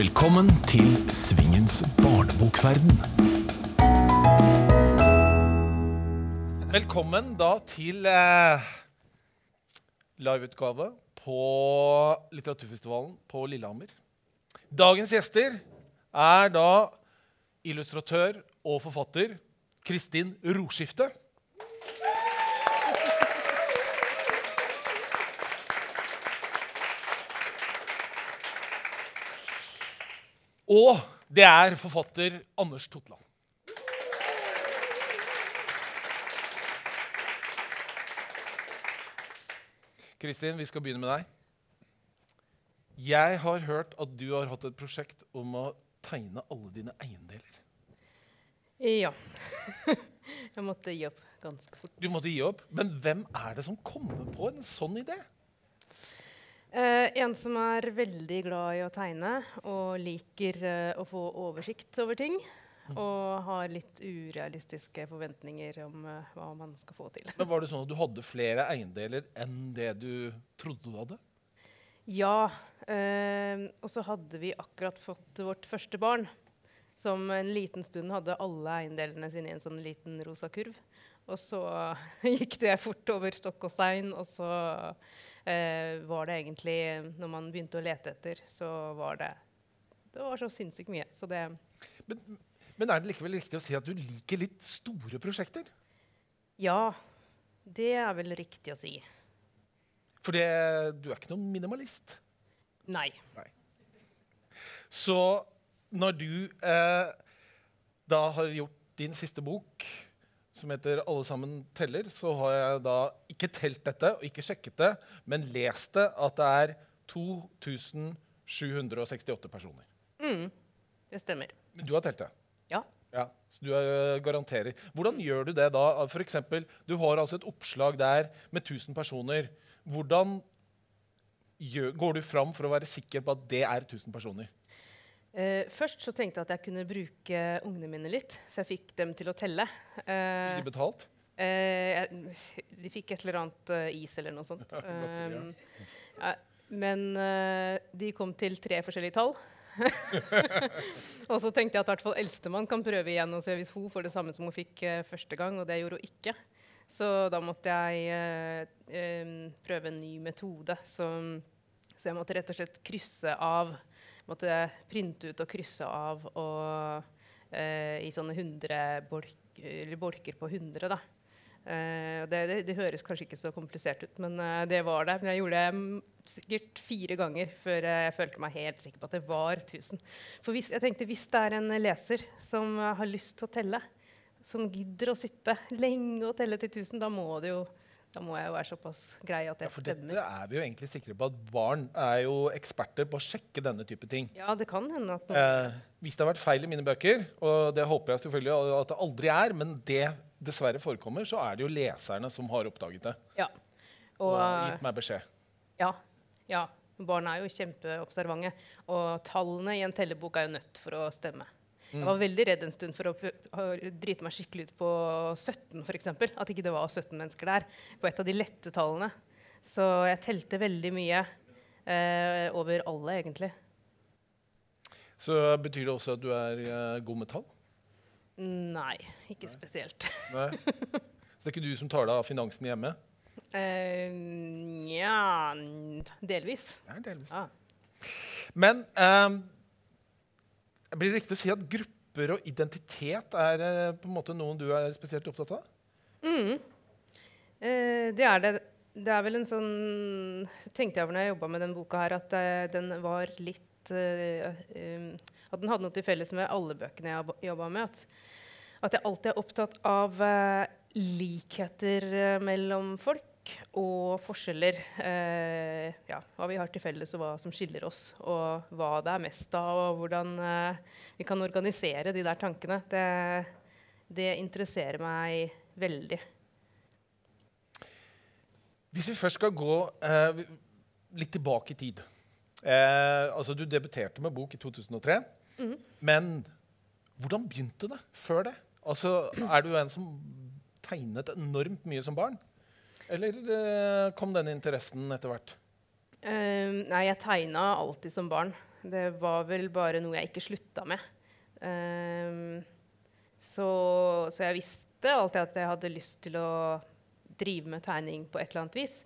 Velkommen til Svingens barnebokverden. Velkommen da til eh, liveutgave på Litteraturfestivalen på Lillehammer. Dagens gjester er da illustratør og forfatter Kristin Roskifte. Og det er forfatter Anders Totland. Kristin, vi skal begynne med deg. Jeg har hørt at du har hatt et prosjekt om å tegne alle dine eiendeler. Ja. jeg måtte gi opp ganske fort. Du måtte gi opp. Men hvem er det som kommer på en sånn idé? Eh, en som er veldig glad i å tegne og liker eh, å få oversikt over ting. Og har litt urealistiske forventninger om eh, hva man skal få til. Men Var det sånn at du hadde flere eiendeler enn det du trodde du hadde? Ja. Eh, og så hadde vi akkurat fått vårt første barn. Som en liten stund hadde alle eiendelene sine i en sånn liten rosa kurv. Og så gikk det fort over stokk og stein, og så eh, var det egentlig Når man begynte å lete etter, så var det Det var så sinnssykt mye. Så det Men, men er det likevel riktig å si at du liker litt store prosjekter? Ja. Det er vel riktig å si. For det, du er ikke noen minimalist. Nei. Så når du eh, da har gjort din siste bok, som heter 'Alle sammen teller', så har jeg da ikke telt dette og ikke sjekket det, men lest det at det er 2768 personer. Mm, det stemmer. Men du har telt det? Ja. Ja, så du eh, garanterer. Hvordan gjør du det da? For eksempel, du har altså et oppslag der med 1000 personer. Hvordan går du fram for å være sikker på at det er 1000 personer? Eh, først så tenkte jeg at jeg kunne bruke ungene mine litt, så jeg fikk dem til å telle. Uh, Fikk de betalt? Uh, jeg, de fikk et eller annet eh, is eller noe sånt. Ja. Um, men eh, de kom til tre forskjellige tall. og så tenkte jeg at hvert fall eldstemann kan prøve igjen og se hvis hun får det samme som hun fikk eh, første gang, og det gjorde hun ikke. Så da måtte jeg eh, em, prøve en ny metode. Så, så jeg måtte rett og slett krysse av. Måtte printe ut og krysse av og, eh, i sånne 100 bolk, bolker på 100. da. Eh, det, det, det høres kanskje ikke så komplisert ut, men eh, det var det. Men jeg gjorde det sikkert fire ganger før jeg følte meg helt sikker på at det var 1000. For hvis, jeg tenkte, hvis det er en leser som har lyst til å telle, som gidder å sitte lenge og telle til 1000, da må, det jo, da må jeg jo være såpass grei at det Ja, for stemmer. dette er vi jo egentlig sikre på at barn er jo eksperter på å sjekke denne type ting. Ja, det kan hende at noen Eh, hvis det har vært feil i mine bøker, og det håper jeg selvfølgelig at det aldri er, men det dessverre forekommer, så er det jo leserne som har oppdaget det Ja. og, Og, gitt meg beskjed. ja, ja. Barn er jo kjempeobservante. Og tallene i en tellebok er jo nødt for å stemme. Jeg var veldig redd en stund for å drite meg skikkelig ut på 17, f.eks. At ikke det var 17 mennesker der. På et av de lette tallene. Så jeg telte veldig mye eh, over alle, egentlig. Så betyr det også at du er eh, god med tall? Nei, ikke spesielt. Nei. Så det er ikke du som tar deg av finansen hjemme? Eh, Nja Delvis. Det er delvis. Ah. Men eh, blir det riktig å si at grupper og identitet er eh, på en måte noen du er spesielt opptatt av? Mm. Eh, det er det. Det er vel en sånn tenkte jeg over når jeg jobba med den boka her, at eh, den var litt eh, eh, At den hadde noe til felles med alle bøkene jeg har jobba med. At, at jeg alltid er opptatt av eh, likheter mellom folk og forskjeller. Eh, ja, hva vi har til felles, og hva som skiller oss. Og hva det er mest av, og hvordan eh, vi kan organisere de der tankene. Det, det interesserer meg veldig. Hvis vi først skal gå eh, litt tilbake i tid eh, altså Du debuterte med bok i 2003. Men hvordan begynte det før det? Altså, Er du en som tegnet enormt mye som barn? Eller eh, kom den interessen etter hvert? Uh, nei, jeg tegna alltid som barn. Det var vel bare noe jeg ikke slutta med. Uh, så, så, jeg visste alltid at jeg hadde lyst til å drive med tegning på et eller annet vis.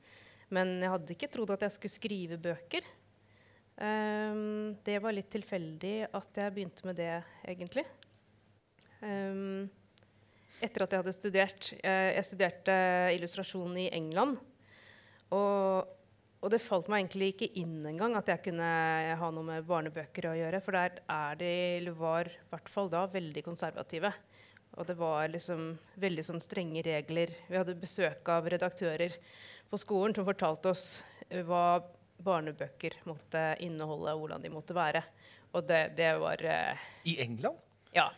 Men jeg hadde ikke trodd at jeg skulle skrive bøker. Um, det var litt tilfeldig at jeg begynte med det, egentlig. Um, etter at jeg hadde studert. Jeg, studerte illustrasjon i England. Og, og, det falt meg egentlig ikke inn engang at jeg kunne ha noe med barnebøker å gjøre. For der er de, eller var i hvert fall da, veldig konservative. Og det var liksom veldig sånn strenge regler. Vi hadde besøk av redaktører på skolen som fortalte oss hva barnebøker måtte inneholde, og hvordan de måtte være. Og det, det var uh, I England? Ja.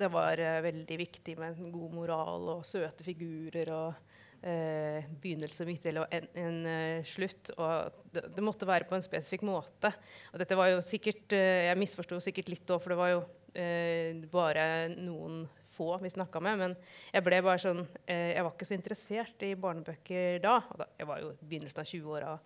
Det var uh, veldig viktig med en god moral og søte figurer og uh, begynnelse, midtdel og en, en slutt. Og det, det, måtte være på en spesifikk måte. Og dette var jo sikkert Jeg misforsto sikkert litt òg, for det var jo bare noen få vi snakka med. Men jeg ble bare sånn Jeg var ikke så interessert i barnebøker da. da jeg var jo i begynnelsen av 20-åra.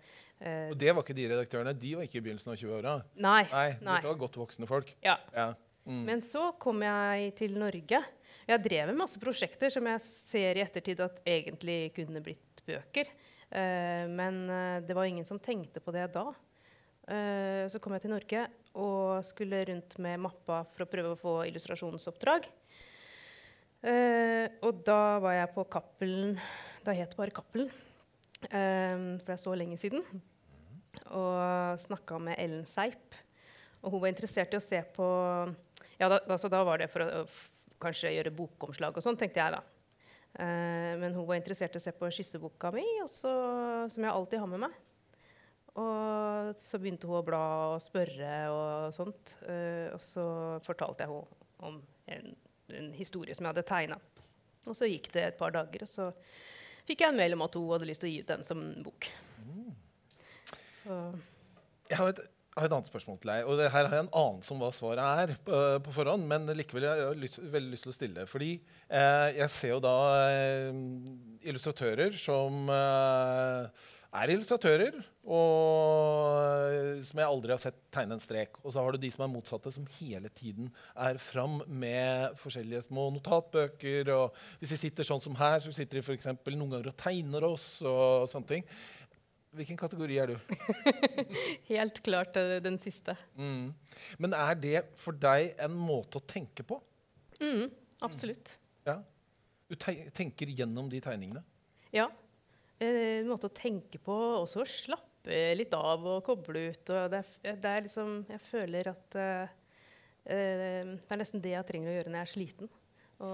Uh, og det var ikke de redaktørene? De var ikke i begynnelsen av 20-åra? Nei, nei, nei. Dette var godt voksne folk? Ja. ja. Mm. Men så kom jeg til Norge. Jeg drev med masse prosjekter som jeg ser i ettertid at egentlig kunne blitt bøker. Uh, men uh, det var ingen som tenkte på det da. så kom jeg til Norge og skulle rundt med mappa for å prøve å få illustrasjonsoppdrag. og da var jeg på Cappelen Da het det bare Cappelen. For det er så lenge siden. Og snakka med Ellen Seip. Og hun var interessert i å se på Ja, da, altså, da var det for å kanskje gjøre bokomslag og sånn, tenkte jeg da. Eh, men hun var interessert i å se på skisseboka mi, også, som jeg alltid har med meg. Og så begynte hun å bla og spørre og sånt. Eh, og så fortalte jeg henne om en, en historie som jeg hadde tegna. Og så gikk det et par dager, og så fikk jeg en mail om at hun hadde lyst til å gi ut den som bok. Mm. Jeg har, et, har, et, annet spørsmål til deg. og Her har jeg en anelse om hva svaret er på, på forhånd, men likevel jeg har jeg veldig lyst til å stille. Fordi eh, jeg ser jo da eh, illustratører som eh, er illustratører, og som jeg aldri har sett tegne en strek. Og så har du de som er motsatte, som hele tiden er fram med forskjellige små notatbøker. og Hvis de sitter sånn som her, så sitter de for noen ganger og tegner oss. og sånne ting. Hvilken kategori er du? Helt klart eh, den siste. Mm. Men er det for deg en måte å tenke på? Mm, absolutt. Ja. Du tenker gjennom de tegningene? Ja en måte å tenke på, og så slappe litt av og koble ut. Og det, er, det er liksom Jeg føler at uh, det er nesten det jeg trenger å gjøre når jeg er sliten. Å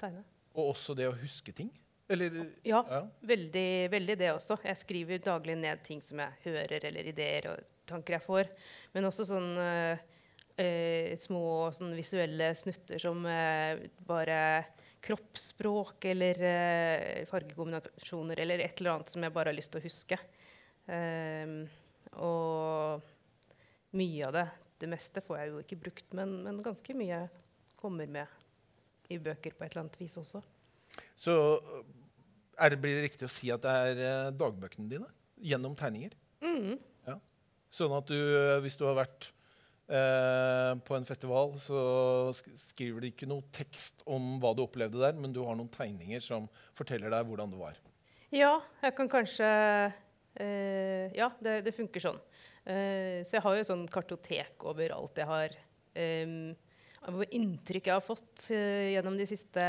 tegne. Og også det å huske ting? Eller, ja, ja. Veldig, veldig, det også. Jeg skriver daglig ned ting som jeg hører, eller ideer og tanker jeg får. Men også sånn uh, uh, små sånn visuelle snutter som bare kroppsspråk eller uh, fargekombinasjoner eller et eller annet som jeg bare har lyst til å huske. Um, og mye av det, det meste, får jeg jo ikke brukt, men, men, ganske mye kommer med i bøker på et eller annet vis også. Så det, blir det riktig å si at det er uh, dagbøkene dine gjennom tegninger? Mm. Ja. Sånn at du, hvis du har vært Eh, på en festival så skriver du ikke noe tekst om hva du opplevde der, men du har noen tegninger som forteller deg hvordan det var. Ja, jeg kan kanskje eh, Ja, det, det, funker sånn. Eh, så jeg har jo sånn kartotek over alt jeg har Hvor inntrykk jeg har fått eh, gjennom de siste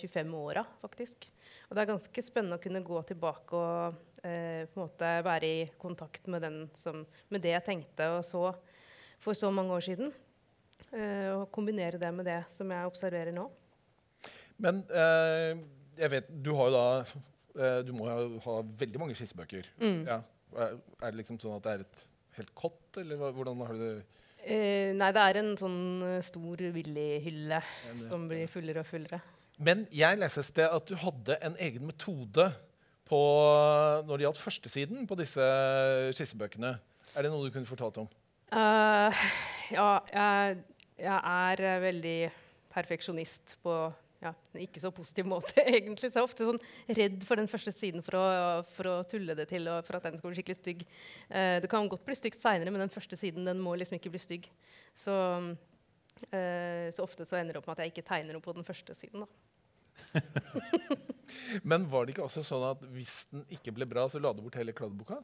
25 åra, faktisk. Og det er ganske spennende å kunne gå tilbake og eh, på en måte være i kontakt med, som, med det jeg tenkte, og så for så mange år siden. Uh, og kombinere det med det som jeg observerer nå. Men uh, jeg vet, du har jo da uh, Du må jo ha veldig mange skissebøker. Mm. Ja. Er, det liksom sånn at det er et helt kott, eller hvordan har du det? Nei, det er en sånn stor Willy-hylle som blir fullere og fullere. Men jeg leste et sted at du hadde en egen metode på, når det gjaldt førstesiden på disse skissebøkene. Er det noe du kunne fortalt om? Uh, ja, jeg, jeg, er veldig perfeksjonist på ja, ikke så positiv måte, egentlig. Så jeg er ofte sånn redd for den første siden for å, for å tulle det til, og for at den skal bli skikkelig stygg. Eh, det kan godt bli stygt seinere, men den første siden den må liksom ikke bli stygg. Så, eh, så ofte så ender det opp med at jeg ikke tegner noe på den første siden. da. Men var det ikke også sånn at hvis den ikke ble bra, så la du bort hele kladdeboka?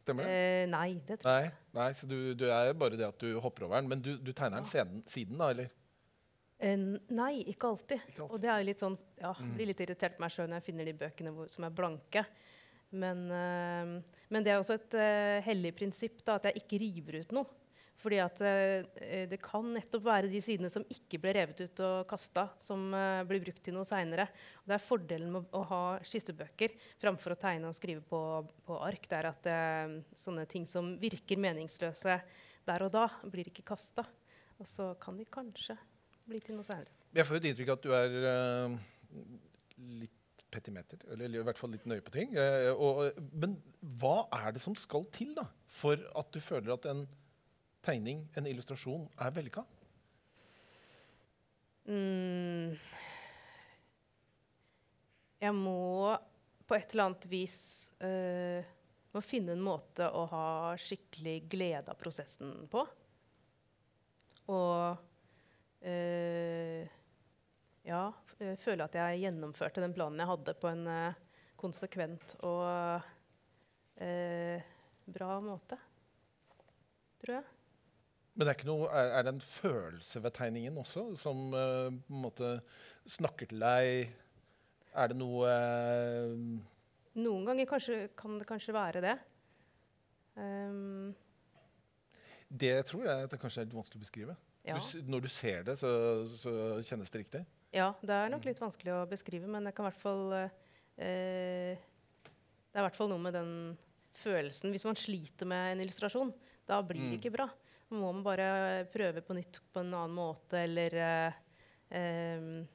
Stemmer det? Eh, nei, det tror jeg Nei, nei så du, du er bare det at du hopper over den. Men du, du tegner den siden, siden, da, eller? Eh, nei, ikke alltid. Ikke alltid. Og det er litt sånn, ja, Mm. blir litt irritert på meg sjøl når jeg finner de bøkene hvor, som er blanke. Men, eh, men det er også et eh, hellig prinsipp da, at jeg ikke river ut noe. Fordi at eh, det kan nettopp være de sidene som ikke ble revet ut og kasta, som blir brukt til noe seinere. Det er fordelen med å ha skissebøker framfor å tegne og skrive på, på ark. Det er at sånne ting som virker meningsløse der og da, blir ikke kasta. Og så kan de kanskje bli til noe særlig. Jeg får jo et inntrykk av at du er uh, litt petimeter, eller i hvert fall litt nøye på ting. Uh, og, men hva er det som skal til da, for at du føler at en tegning, en illustrasjon, er vellykka? Mm. Jeg må på et eller annet vis uh, må finne en måte å ha skikkelig glede av prosessen på. Og ja, f- eh, føle at jeg gjennomførte den planen jeg hadde, på en eh, konsekvent og eh, bra måte. Tror jeg. Men det er, ikke noe, er, er det en følelse ved tegningen også, som uh, på en måte snakker til deg? Er det noe uh, Noen ganger kanskje, kan det kanskje være det. Um, Det tror jeg at det kanskje er litt vanskelig å beskrive. Ja. Du, når du ser det, så, så kjennes det riktig. ja, det er nok litt vanskelig å beskrive, men det kan i hvert fall eh, Det er i hvert fall noe med den følelsen Hvis man sliter med en illustrasjon, da blir Mm. det ikke bra. Da må man bare prøve på nytt på en annen måte, eller eh, eh,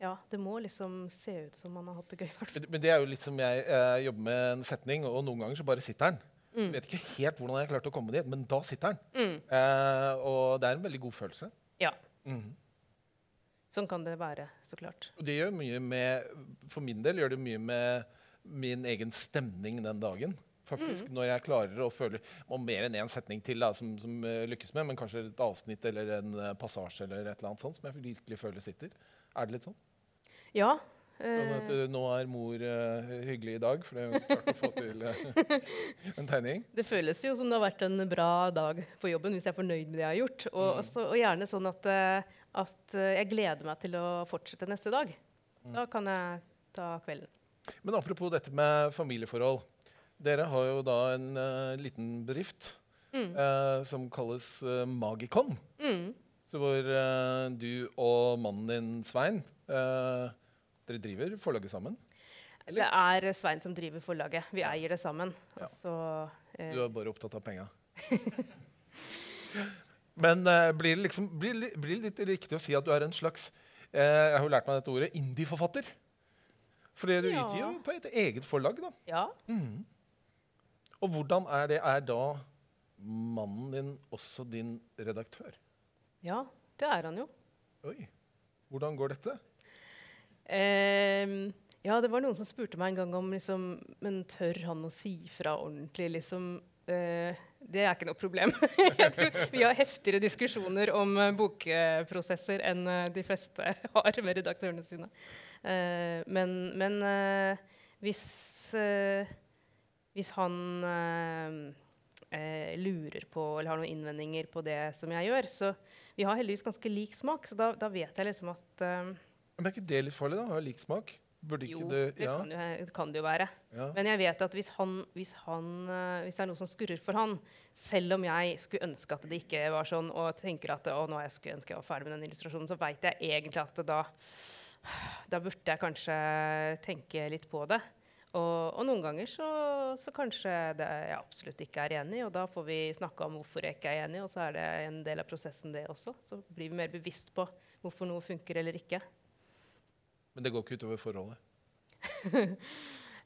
Ja, det må liksom se ut som man har hatt det gøy, men det er jo litt som jeg eh, jobber med en setning, og noen ganger så bare sitter den. Mm. Vet ikke helt hvordan jeg klarte å komme dit, men da sitter den. Mm. Eh, og det er en veldig god følelse. Ja. Mm. Sånn kan det være, så klart. Og det gjør mye med For min del gjør det mye med min egen stemning den dagen. faktisk, Mm. Når jeg klarer å føle og mer enn én setning til da, som, som uh, lykkes med, men kanskje et avsnitt eller en uh, passasje eller et eller annet sånt som jeg virkelig føler sitter. Er det litt sånn? Ja. Sånn at eh, nå er mor uh, hyggelig i dag, for det har klart å få til uh, en tegning. Det føles jo som det har vært en bra dag på jobben hvis jeg er fornøyd med det jeg har gjort. Og, Mm. også, og gjerne sånn at, at jeg gleder meg til å fortsette neste dag. Mm. Da kan jeg ta kvelden. Men apropos dette med familieforhold. Dere har jo da en liten bedrift Mm. som kalles Magikon. Mm. Så hvor du og mannen din, Svein, eh, dere driver forlaget sammen. Det er Svein som driver forlaget. Vi eier det sammen. Ja. Så, eh, Du er bare opptatt av penga. Men eh, blir, det liksom, blir, blir litt riktig å si at du er en slags eh, Jeg har jo lært meg dette ordet indie-forfatter. Fordi du Ja. utgir jo på et eget forlag. da. ja. Mm. Og hvordan er det? Er da mannen din også din redaktør? ja, det er han jo. Oi. Hvordan går dette? Ehm, ja, det var noen som spurte meg en gang om liksom, Men tør han å si fra ordentlig, liksom? Eh, det er ikke noe problem. Jeg tror vi har heftigere diskusjoner om eh, bokprosesser enn eh, de fleste har med redaktørene sine. Eh, men men eh, hvis, eh, hvis han eh, eh, lurer på eller har noen innvendinger på det som jeg gjør, så vi har heldigvis ganske lik smak, så da, da vet jeg liksom at eh, Men er ikke det litt farlig, da? Har lik smak? Burde ikke jo, det det ja, kan, jo, det kan det jo være. ja. Men jeg vet at hvis, han, hvis, han, eh, hvis det er noe som skurrer for han, selv om jeg skulle ønske at det ikke var sånn, og tenker at å, nå jeg skulle ønske jeg var ferdig med den illustrasjonen, så veit jeg egentlig at da da burde jeg kanskje tenke litt på det. Og, og noen ganger så, så kanskje det jeg absolutt ikke er enig, i, og da får vi snakke om hvorfor jeg ikke er enig, og så er det en del av prosessen, det også. Så blir vi mer bevisst på hvorfor noe funker eller ikke. Men det går ikke utover forholdet?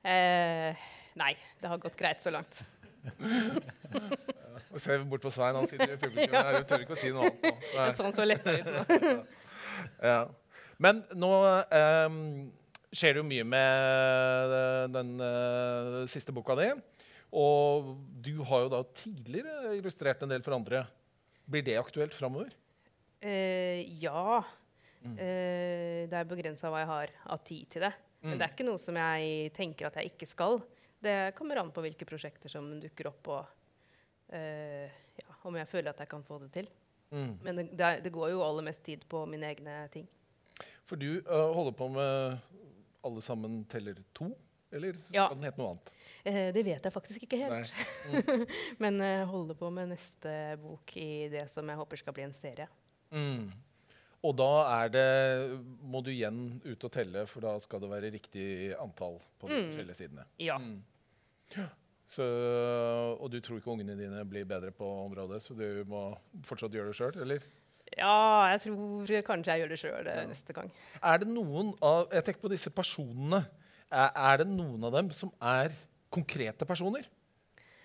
Eh, nei, det har gått greit så langt. Og Se bort på Svein, han sitter i publikum Jeg tør ikke å si noe annet nå. Det er sånn så lett ut nå. Ja. Men nå eh, skjer det jo mye med den, den eh, siste boka di. Og du har jo da tidligere illustrert en del for andre. Blir det aktuelt framover? Eh, ja. Eh, det er begrensa hva jeg har av tid til det. Men det er ikke noe som jeg tenker at jeg ikke skal. Det kommer an på hvilke prosjekter som dukker opp, og eh, ja, om jeg føler at jeg kan få det til. Mm. Men det, det, det går jo aller mest tid på mine egne ting. For du uh, holder på med Alle sammen teller to? Eller Ja. skal den hete noe annet? Eh, det vet jeg faktisk ikke helt. Mm. Men jeg holder på med neste bok i det som jeg håper skal bli en serie. Mm. Og da er det, må du igjen ut og telle, for da skal det være riktig antall på de Mm. forskjellige sidene. Ja. Mm. Så, og du tror ikke ungene dine blir bedre på området, så du må fortsatt gjøre det sjøl, eller? ja, jeg tror kanskje jeg gjør det sjøl Ja. neste gang. Er det noen av Jeg tenker på disse personene. Er, er det noen av dem som er konkrete personer?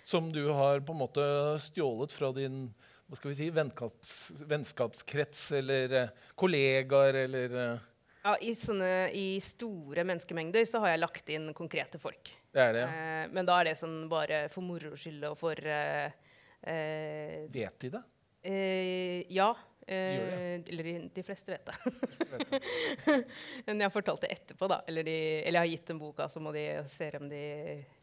Som du har på en måte stjålet fra din hva skal vi si, vennskaps, vennskapskrets eller eh, kollegaer eller eh, Ja, i, sånne, I store menneskemengder så har jeg lagt inn konkrete folk. Det er det? ja. Eh, men da er det sånn bare for moro skyld og for eh, Vet de det? eh, Ja. Eh, eller de- fleste vet det. Men jeg har fortalt det etterpå, da. Eller, de, eller jeg har gitt dem boka, så må de se om de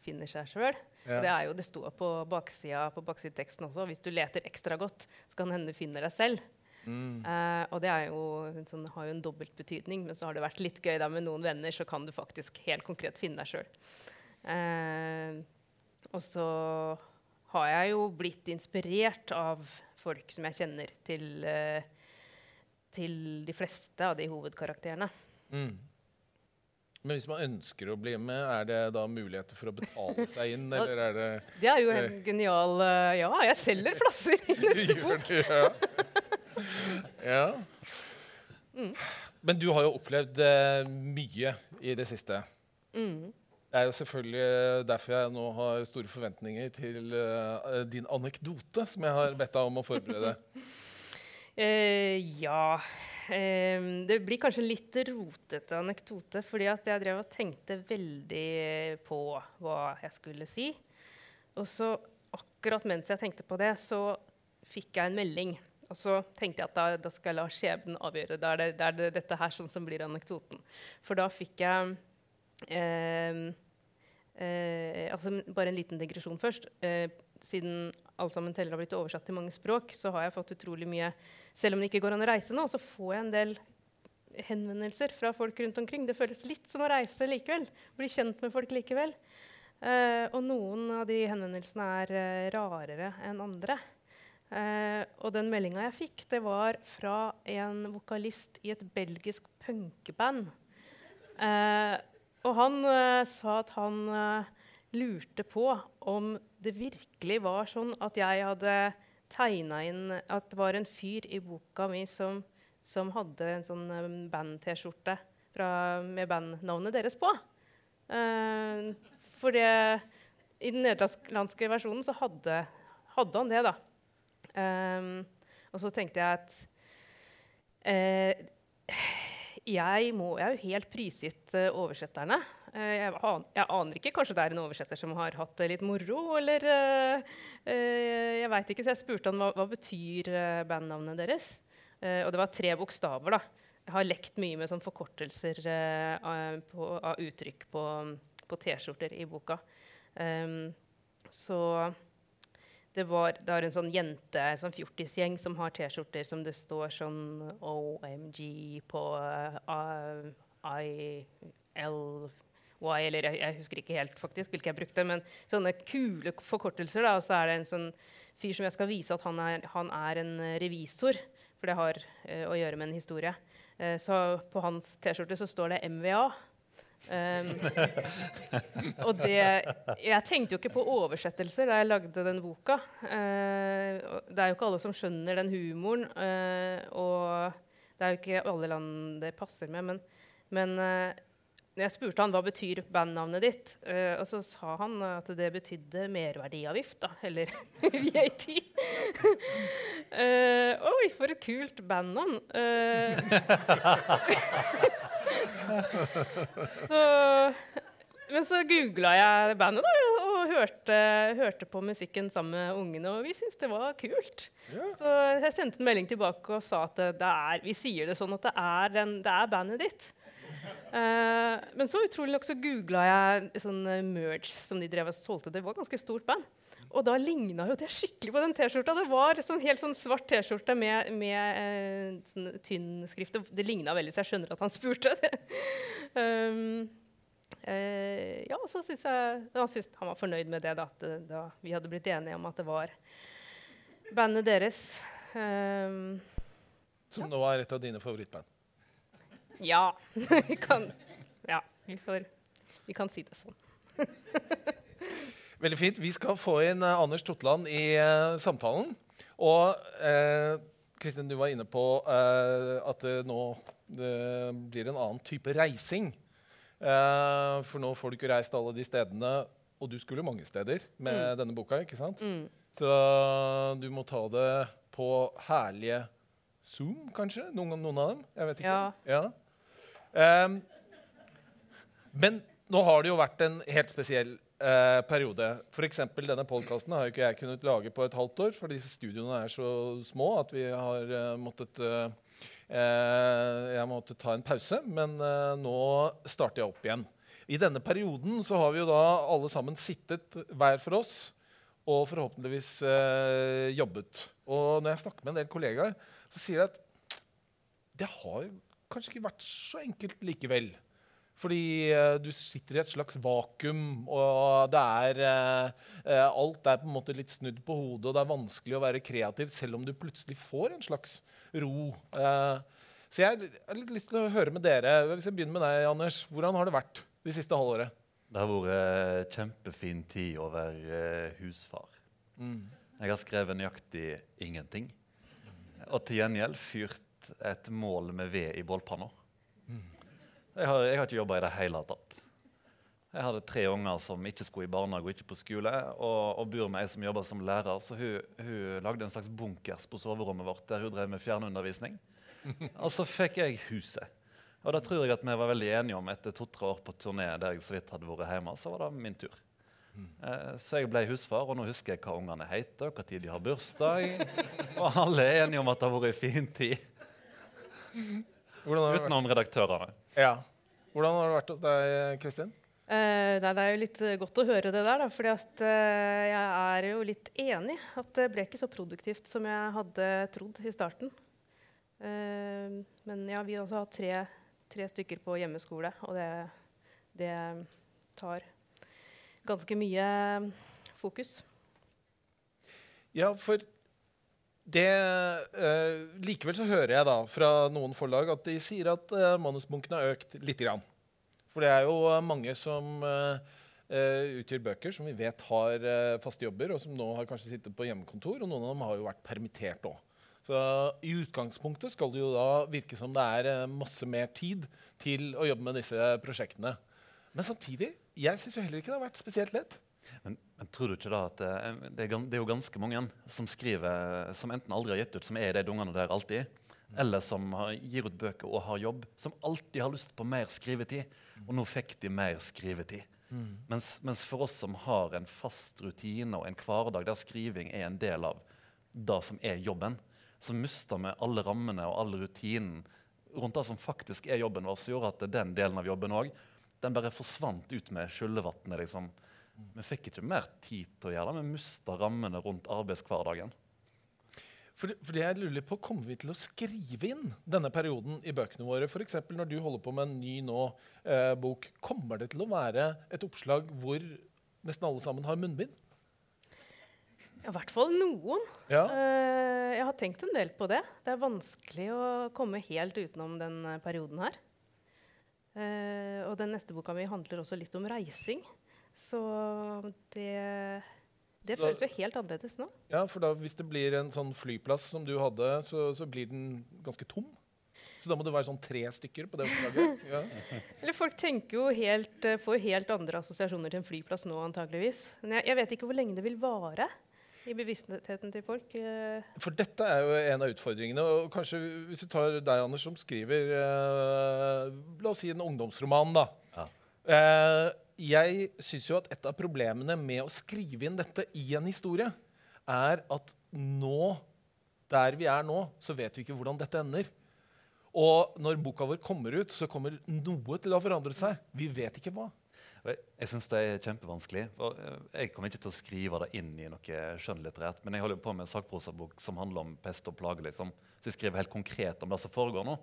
finner seg sjøl. Ja. Det, jo, det står på baksida på baksideteksten også. Hvis du leter ekstra godt, så kan det hende du finner deg selv. Mm. Eh, og det jo, sånn, har jo en dobbelt betydning. Men så har det vært litt gøy da med noen venner, så kan du faktisk helt konkret finne deg sjøl. Eh, og så har jeg jo blitt inspirert av folk som jeg kjenner, til, eh, til de fleste av de hovedkarakterene. Mm. Men hvis man ønsker å bli med, er det da muligheter for å betale seg inn, eller er det Det er jo en genial eh, Ja, jeg selger plasser i neste bok. ja. ja. Men du har jo opplevd eh, mye i det siste. Mm. Det er jo selvfølgelig derfor jeg nå har store forventninger til uh, din anekdote, som jeg har bedt deg om å forberede. uh, ja um, Det blir kanskje en litt rotete anekdote, fordi at jeg drev og tenkte veldig på hva jeg skulle si. Og så, akkurat mens jeg tenkte på det, så fikk jeg en melding. Og så tenkte jeg at da, da skal jeg la skjebnen avgjøre. Da er det, det, er det dette her sånn som blir anekdoten. For da fikk jeg eh, eh, altså Bare en liten digresjon først. Eh, siden Alt sammen teller har blitt oversatt til mange språk, så har jeg fått utrolig mye Selv om det ikke går an å reise nå, så får jeg en del henvendelser fra folk rundt omkring. Det føles litt som å reise likevel. Bli kjent med folk likevel. Eh, og noen av de henvendelsene er eh, rarere enn andre. Eh, og den meldinga jeg fikk, det var fra en vokalist i et belgisk punkeband. Og han eh, sa at han eh, lurte på om det virkelig var sånn at jeg hadde tegna inn At det var en fyr i boka mi som, som hadde en sånn eh, band-T-skjorte med bandnavnet deres på. Eh, for det, i den nederlandske versjonen så hadde, hadde han det, da. Eh, og så tenkte jeg at eh, jeg, må, jeg er jo helt prisgitt eh, oversetterne. Eh, jeg, an, jeg aner ikke. Kanskje det er en oversetter som har hatt det litt moro? Eller uh, uh, Jeg veit ikke, så jeg spurte han hva, hva betyr bandnavnet deres. Uh, og det var tre bokstaver. da. Jeg har lekt mye med sånn forkortelser eh, på, av uttrykk på, på T-skjorter i boka. Um, så det var, det en sånn jente, en sånn fjortisgjeng, som har T-skjorter som det står sånn OMG på uh, ILY Eller jeg, jeg husker ikke helt faktisk hvilke jeg brukte, men sånne kule forkortelser. da, Og så er det en sånn fyr som jeg skal vise at han er, han er en eh, revisor. For det har uh, å gjøre med en historie. Uh, så på hans T-skjorte så står det MVA. Um, og det Jeg tenkte jo ikke på oversettelser da jeg lagde den boka. Uh, det er jo ikke alle som skjønner den humoren. uh, og det er jo ikke alle land det passer med. Men, men uh, jeg spurte han hva betyr bandnavnet ditt, og så sa han at det betydde merverdiavgift, da, eller VAT. oi, for et kult bandnavn. Så, men så googla jeg bandet da, og hørte, hørte, på musikken sammen med ungene, og vi syntes det var kult. Ja. Så jeg sendte en melding tilbake og sa at det er, vi sier det sånn at det er, en, det er bandet ditt. Uh, men så utrolig nok så googla jeg sånn merge som de drev og solgte. Det var et ganske stort band. Og da ligna jo det skikkelig på den T-skjorta. Det var sånn helt sånn svart T-skjorte med, med eh, sånn tynn skrift. Det ligna veldig, så jeg skjønner at han spurte. um, ja, så syns jeg han, synes, han var fornøyd med det, da, at da vi hadde blitt enige om at det var bandet deres. Um, Som ja. nå er et av dine favorittband? Ja. vi kan Ja, vi, får, vi kan si det sånn. Veldig fint. Vi skal få inn uh, Anders Totland i uh, samtalen. Og uh, Kristin, du var inne på at det nå det blir en annen type reising. for nå får du ikke reist alle de stedene, og du skulle mange steder med mm. denne boka. ikke sant? Mm. Så du må ta det på herlige Zoom, kanskje? Noen, noen av dem? Jeg vet ikke. Ja. ja. Um, men nå har det jo vært en helt spesiell uh, periode. F.eks. denne podkasten har jo ikke jeg kunnet lage på et halvt år, for disse studioene er så små at vi har eh, måttet eh, Jeg måtte ta en pause, men nå starter jeg opp igjen. I denne perioden så har vi jo da alle sammen sittet hver for oss og forhåpentligvis jobbet. Og når jeg snakker med en del kollegaer, så sier de at det har kanskje ikke vært så enkelt likevel. Fordi uh, du sitter i et slags vakuum, og det er uh, Alt er på en måte litt snudd på hodet, og det er vanskelig å være kreativ selv om du plutselig får en slags ro. Så jeg har litt lyst til å høre med dere. Hvis jeg begynner med deg, Anders. Hvordan har det vært de siste halvåret? Det har vært kjempefin tid å være husfar. Mm. Jeg har skrevet nøyaktig ingenting. Og til gjengjeld fyrt et mål med ved i bålpanna. Jeg har, jeg har ikke jobba i det hele tatt. Jeg hadde tre unger som ikke skulle i barnehage og ikke på skole. Og, og bor med ei som jobber som lærer, så hun, hun, lagde en slags bunkers på soverommet vårt der hun drev med fjernundervisning. Og så fikk jeg huset. Og da tror jeg at vi var veldig enige om etter to-tre år på turné der jeg så vidt hadde vært hjemme, så var det min tur. Eh, så jeg ble husfar, og nå husker jeg hva ungene heter, og tid de har bursdag. Og alle er enige om at det har vært en fin tid. Utenom redaktørene. Ja. Hvordan har det vært hos deg, Kristin? Uh, det er jo litt godt å høre det der, for uh, jeg er jo litt enig. At det ble ikke så produktivt som jeg hadde trodd i starten. Uh, men ja, vi har også hatt tre, tre, stykker på hjemmeskole, og det, det tar ganske mye fokus. Ja, for det, uh, likevel så hører jeg da fra noen forlag at de sier at uh, manusbunken har økt lite grann. For det er jo eh, mange som uh, utgjør bøker som vi vet har faste jobber, og som nå har kanskje sittet på hjemmekontor, og noen av dem har jo vært permittert òg. Så i utgangspunktet skal det jo da virke som det er masse mer tid til å jobbe med disse prosjektene. Men samtidig, jeg syns heller ikke det har vært spesielt lett. Men, men, tror du ikke da at det, det, er, det, er, jo ganske mange som skriver som enten aldri har gitt ut, som er i de dungene der alltid, mm. eller som har, gir ut bøker og har jobb, som alltid har lyst på mer skrivetid. Og nå fikk de mer skrivetid. Mm. Mens, mens, for oss som har en fast rutine og en hverdag der skriving er en del av det som er jobben, så mister vi alle rammene og all rutinen rundt det som faktisk er jobben vår, som gjorde at den delen av jobben òg den bare forsvant ut med skyllevannet. Liksom. Vi fikk ikke mer tid til å gjøre det. Vi mista rammene rundt arbeidshverdagen. For, for, det jeg lurer på, Kommer vi til å skrive inn denne perioden i bøkene våre? F.eks. når du holder på med en ny nå, eh, bok, kommer det til å være et oppslag hvor nesten alle sammen har munnbind? I hvert fall noen. Ja. Uh, jeg har tenkt en del på det. Det er vanskelig å komme helt utenom den eh, perioden her. Uh, og den neste boka mi handler også litt om reising. Så det, det føles jo helt annerledes nå. Ja, for da, Hvis det blir en sånn flyplass som du hadde, så, så blir den ganske tom? Så da må det være sånn tre stykker på det oppdraget? Ja. Eller folk tenker jo helt, eh, får helt andre assosiasjoner til en flyplass nå, antageligvis. Men jeg, jeg vet ikke hvor lenge det vil vare i bevisstheten til folk. eh. For dette er jo en av utfordringene. Og kanskje hvis vi tar deg, Anders, som skriver eh, La oss si en ungdomsroman, da. Ja. Eh, jeg syns jo at et av problemene med å skrive inn dette i en historie, er at nå, der vi er nå, så vet vi ikke hvordan dette ender. Og når boka vår kommer ut, så kommer noe til å forandre seg. Vi vet ikke hva. Jeg, syns det er kjempevanskelig. For eh, jeg kommer ikke til å skrive det inn i noe skjønnlitterært. Men jeg holder på med en sakprosabok som handler om pest og plage. Liksom. Så jeg skriver helt konkret om det som foregår nå.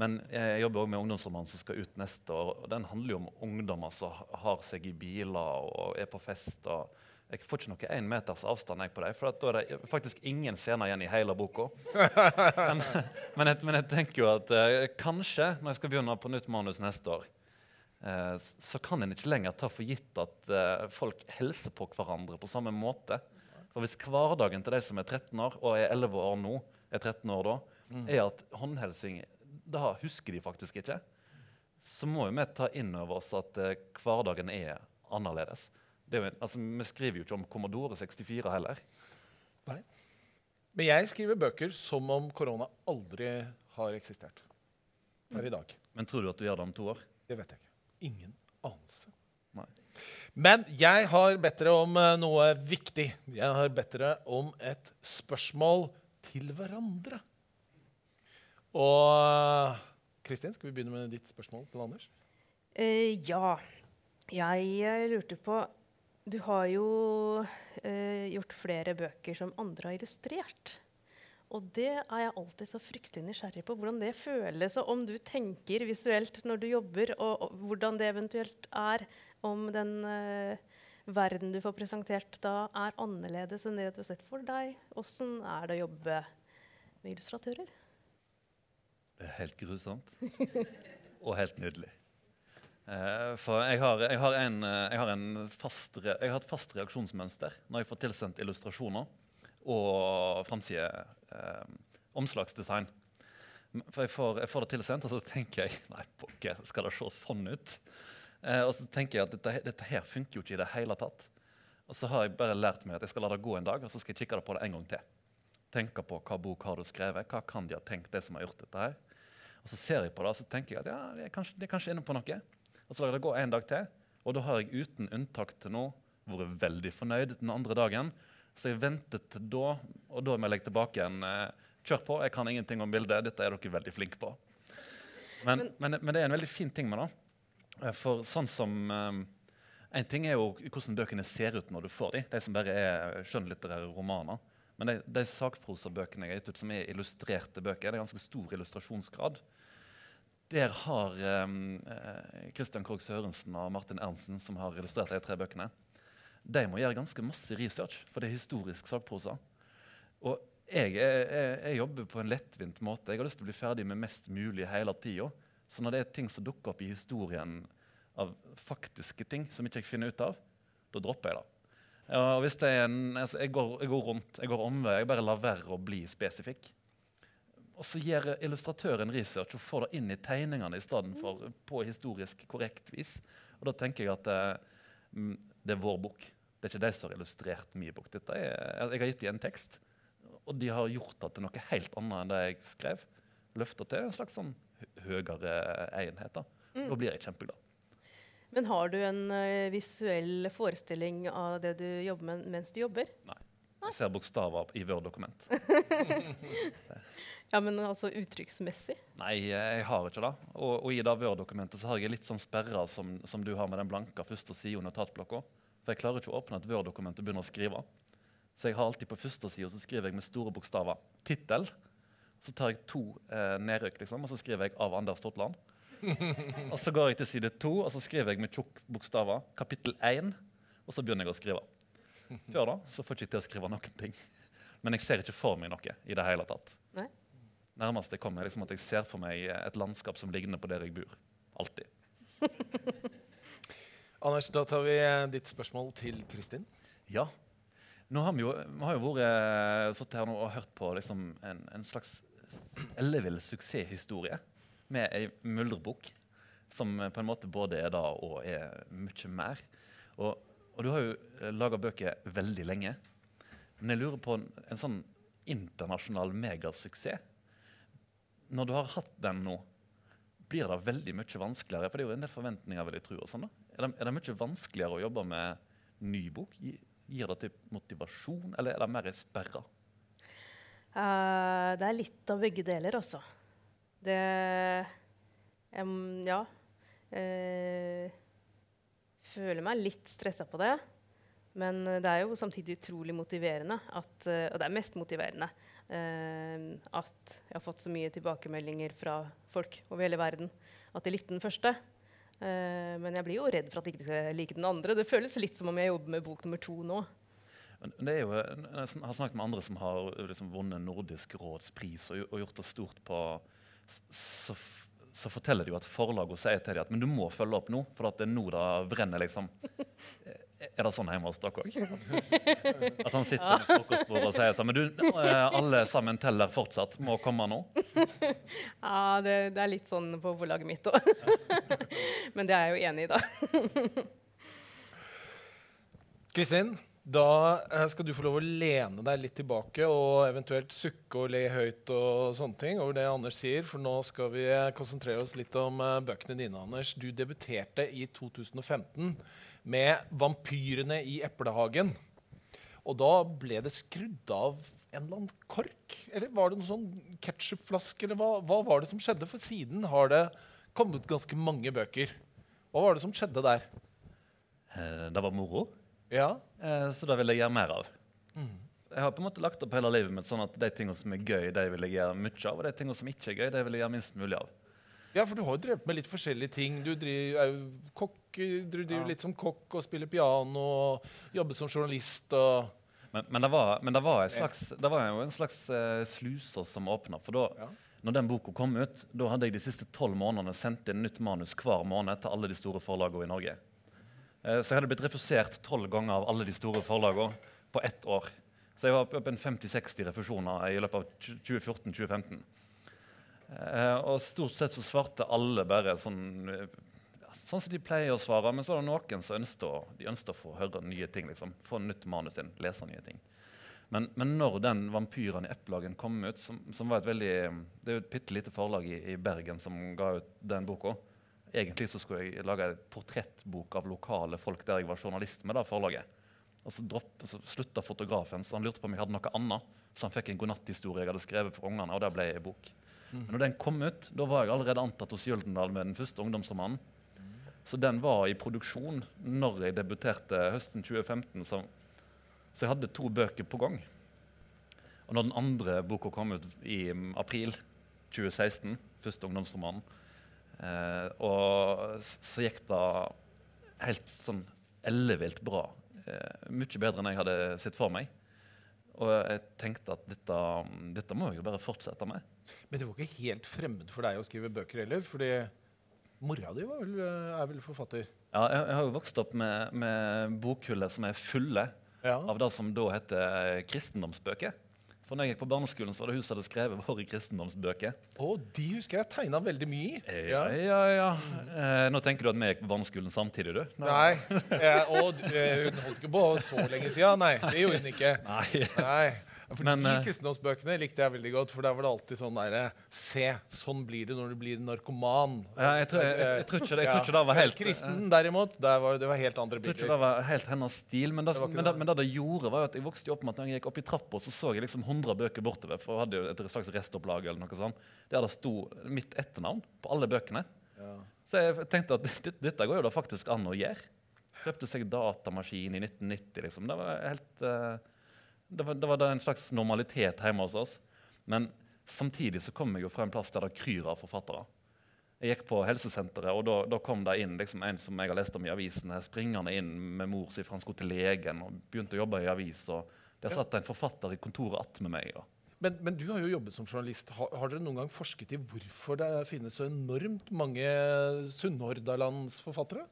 Men jeg jobber også med ungdomsromanen som skal ut neste år. og Den handler jo om ungdommer som har seg i biler og er på fest. og Jeg får ikke noe én meters avstand jeg på dem, for da er det faktisk ingen scener igjen i hele boka. Men, men, jeg, men jeg tenker jo at eh, kanskje, når jeg skal begynne på nytt manus neste år, eh, så kan en ikke lenger ta for gitt at eh, folk hilser på hverandre på samme måte. For hvis hverdagen til de som er 13 år, og er 11 år nå, er 13 år da, er at håndhilsing Da husker de faktisk ikke. Så må vi ta inn over oss at eh, hverdagen er annerledes. Det altså, vi skriver jo ikke om Commodore 64 heller. Nei. Men jeg skriver bøker som om korona aldri har eksistert. Per i dag. Men tror du at du gjør det om to år? Det vet jeg ikke. Ingen anelse. Nei. Men jeg har bedt dere om eh, noe viktig. Jeg har bedt dere om et spørsmål til hverandre. Og Kristin, skal vi begynne med ditt spørsmål til Anders? Eh, ja. Jeg eh, lurte på Du har jo eh, gjort flere bøker som andre har illustrert. Og det er jeg alltid så fryktelig nysgjerrig på. Hvordan det føles, og om du tenker visuelt når du jobber, og, og hvordan det eventuelt er. Om den eh, verden du får presentert da, er annerledes enn det du har sett for deg. Åssen er det å jobbe med illustratører? Det er helt grusomt. Og helt nydelig. Eh, for jeg har, jeg, har en, eh, jeg, har fast jeg har et fast reaksjonsmønster når jeg får tilsendt illustrasjoner og framside eh, omslagsdesign. For jeg får, jeg får det tilsendt, og så tenker jeg Nei, pokker, skal det se sånn ut? Eh, og så tenker jeg at dette, dette her funker jo ikke i det hele tatt. Og så har jeg bare lært meg at jeg skal la det gå en dag, og så skal jeg kikke på det en gang til tenke på hva bok har du skrevet, hva kan de ha tenkt, det som har gjort dette her. Og så ser jeg på det og så tenker jeg at ja, det er kanskje, det er kanskje inne på noe. Og så lar jeg det gå en dag til, og da har jeg uten unntak til nå vært veldig fornøyd den andre dagen. Så jeg ventet til da, og da må jeg legge tilbake igjen. eh, Kjør på, jeg kan ingenting om bildet, dette er dere veldig flinke på. Men, men, men det er en veldig fin ting med det. Eh, For sånn som eh, En ting er jo hvordan bøkene ser ut når du får de, de som bare er skjønnlitterære romaner. Men de, de sakprosabøkene jeg har gitt ut som er illustrerte bøker, det er ganske stor illustrasjonsgrad. Der har eh, Christian Krogh Sørensen og Martin Ernsen, som har illustrert de tre bøkene, de må gjøre ganske masse research, for det er historisk sakprosa. Og jeg, jeg, jeg, jeg jobber på en lettvint måte. Jeg har lyst til å bli ferdig med mest mulig hele tida. Så når det er ting som dukker opp i historien av faktiske ting som ikke jeg finner ut av, da dropper jeg det. Ja, en, altså, jeg, går, jeg går rundt, jeg går omvei, jeg bare lar være å bli spesifikk. Og så gjør illustratøren research og får det inn i tegningene i stedet for på historisk korrekt vis. Og da tenker jeg at eh, mm, det er vår bok. Det er ikke de som har illustrert min bok. Dette er, jeg har gitt dem en tekst, og de har gjort det til noe helt annet enn det jeg skrev. Løfta til en slags sånn høyere enhet. Da. da blir jeg kjempeglad. Men har du en eh, visuell forestilling av det du jobber med mens du jobber? Nei. Jeg ser bokstaver i Word-dokument. Ja, men altså uttrykksmessig? Nei, jeg har ikke det. Og, og i det Word-dokumentet så har jeg litt sånn sperrer som, som du har med den blanke første sida notatblokka. For jeg klarer ikke å åpne et Word-dokument og begynne å skrive. Så jeg har alltid på første sida så skriver jeg med store bokstaver tittel. Så tar jeg to eh, nedrykk, liksom, og så skriver jeg 'Av Anders Totland'. og så går jeg til side to, og så skriver jeg med tjukke bokstaver 'Kapittel 1'. Og så begynner jeg å skrive. Før da så får jeg ikke til å skrive noen ting. Men jeg ser ikke for meg noe i det hele tatt. Nei? Nærmest jeg kommer, er liksom at jeg ser for meg et landskap som ligner på der jeg bor. Alltid. Anders, da tar vi eh, ditt spørsmål til Kristin. Ja. Nå har vi, jo, vi har jo vært sittet her nå og hørt på liksom en, en slags ellevill suksesshistorie med ei myldrebukk som på en måte både er da og er mye mer. Og, og du har jo laga bøker veldig lenge. Men jeg lurer på en, en sånn internasjonal megasuksess. Når du har hatt den nå, blir det veldig mye vanskeligere? For det er jo en del forventninger, vil jeg tro. og sånn da. Er det, er det mye vanskeligere å jobbe med ny bok? Gir det typ motivasjon, eller er det mer sperra? Uh, det er litt av begge deler, altså. Det um, Ja. Uh, føler meg litt stressa på det. Men det er jo samtidig utrolig motiverende, at, uh, og det er mest motiverende, at jeg har fått så mye tilbakemeldinger fra folk over hele verden. At jeg likte den første. men jeg blir jo redd for at jeg ikke skal like den andre. Det føles litt som om jeg jobber med bok nummer to nå. Det er jo, jeg har snakket med andre som har liksom vunnet Nordisk råds pris og, og, gjort det stort på så, så, forteller de jo at forlagene sier til dem at men du må følge opp nå, for at det er nå det brenner. liksom. Er det sånn hjemme hos dere òg? At han sitter ja. ved frokostbordet og sier sånn Men du, alle sammen teller fortsatt. Må komme nå? Ja, det, det er litt sånn på forlaget mitt òg. Men det er jeg jo enig i, da. Kristin, da eh, skal du få lov å lene deg litt tilbake og eventuelt sukke og le høyt og sånne ting over det Anders sier, for nå skal vi eh, konsentrere oss litt om uh, bøkene dine, Anders. Du debuterte i 2015 med 'Vampyrene i eplehagen'. Og da ble det skrudd av en eller annen kork? Eller var det noen sånn ketsjupflaske? Eller hva, hva var det som skjedde? For siden har det kommet ganske mange bøker. Hva var det som skjedde der? Det var moro. Ja. Eh, så det vil jeg gjøre mer av. Mm. Jeg har på en måte lagt opp hele livet mitt sånn at de tingene som er gøy, de vil jeg gjøre mye av. Og de tingene som ikke er gøy, de vil jeg gjøre minst mulig av. Ja, for du har jo drevet med litt forskjellige ting. Du driver, er jo kokk, du driver ja. litt som kokk og spiller piano og jobber som journalist. og... Men, men, det var, men det, var slags, det, var, jo en slags uh, sluser som åpna. For da, ja. når den boka kom ut, da hadde jeg de siste tolv månedene sendt inn nytt manus hver måned til alle de store forlagene i Norge. Eh, så jeg hadde blitt refusert tolv ganger av alle de store forlagene på ett år. Så jeg var oppe i 50-60 refusjoner i løpet av 2014-2015. Eh, og stort sett så svarte alle bare sånn, sånn som de pleier å svare. Men så var det noen som ønsket å, de ønsket å få høre nye ting. Liksom. Få nytt manus inn, lese nye ting. Men, men når den 'Vampyrene i Eplehagen' kom ut, som, som, var et veldig, det er jo et bitte lite forlag i, i, Bergen som ga ut den boka, Egentlig så skulle jeg lage en portrettbok av lokale folk der jeg var journalist med da, forlaget. Og så, dropp, så slutta fotografen, så han lurte på om jeg hadde noe annet. Så han fikk en godnatthistorie jeg hadde skrevet for ungene, og der ble ei bok. Mm. Men når den kom ut, da var jeg allerede antatt hos Gyldendal med den første ungdomsromanen. Så den var i produksjon når jeg debuterte høsten 2015. Så, så jeg hadde to bøker på gang. Og når den andre boka kom ut i april 2016, første ungdomsromanen, Eh, og så gikk det helt sånn ellevilt bra. Eh, mye bedre enn jeg hadde sett for meg. Og jeg tenkte at dette, dette må jeg jo bare fortsette med. Men det var ikke helt fremmed for deg å skrive bøker heller? fordi mora di vel, er vel forfatter? Ja, jeg, jeg, har jo vokst opp med, med bokhyller som er fulle ja. av det som da heter kristendomsbøker. For når jeg gikk på barneskolen, så var det hun som hadde skrevet våre kristendomsbøker. Oh, de husker jeg tegna veldig mye i. Ja, ja, ja. Eh, nå tenker du at vi gikk på barneskolen samtidig, du? Nei. Nei. Eh, og eh, hun holdt ikke på så lenge siden. Nei, det gjorde hun ikke. Nei. Nei. For Men, De eh, kristendomsbøkene likte jeg veldig godt, for der var det alltid sånn derre Se, sånn blir det når du blir narkoman. Ja, jeg, tror, jeg, jeg, tror, ikke, jeg tror ikke det var helt Kristen, derimot, var, det var helt andre bilder. Jeg tror ikke det var helt hennes stil, men det, det men, det, men det, det gjorde, var at jeg vokste opp med at når jeg gikk opp i trappa, så så jeg liksom 100 bøker bortover, for jeg hadde jo et slags restopplag eller noe sånt, der det sto mitt etternavn på alle bøkene. Ja. Så jeg tenkte at dette, dette går jo da faktisk an å gjøre. Kjøpte seg datamaskin i 1990, liksom. Det var helt uh, det var, det var en slags normalitet hjemme hos oss. Men samtidig så kom jeg jo fra en plass der det kryr av forfattere. Jeg gikk på helsesenteret, og da, da kom det inn liksom en som jeg har lest om i avisene, springende inn med mor si, for han skulle til legen og begynte å jobbe i avis. og Der satt en forfatter i kontoret attmed meg. Og. Men, men, du har jo jobbet som journalist. Har, har, dere noen gang forsket i hvorfor det finnes så enormt mange Sunnhordalandsforfattere?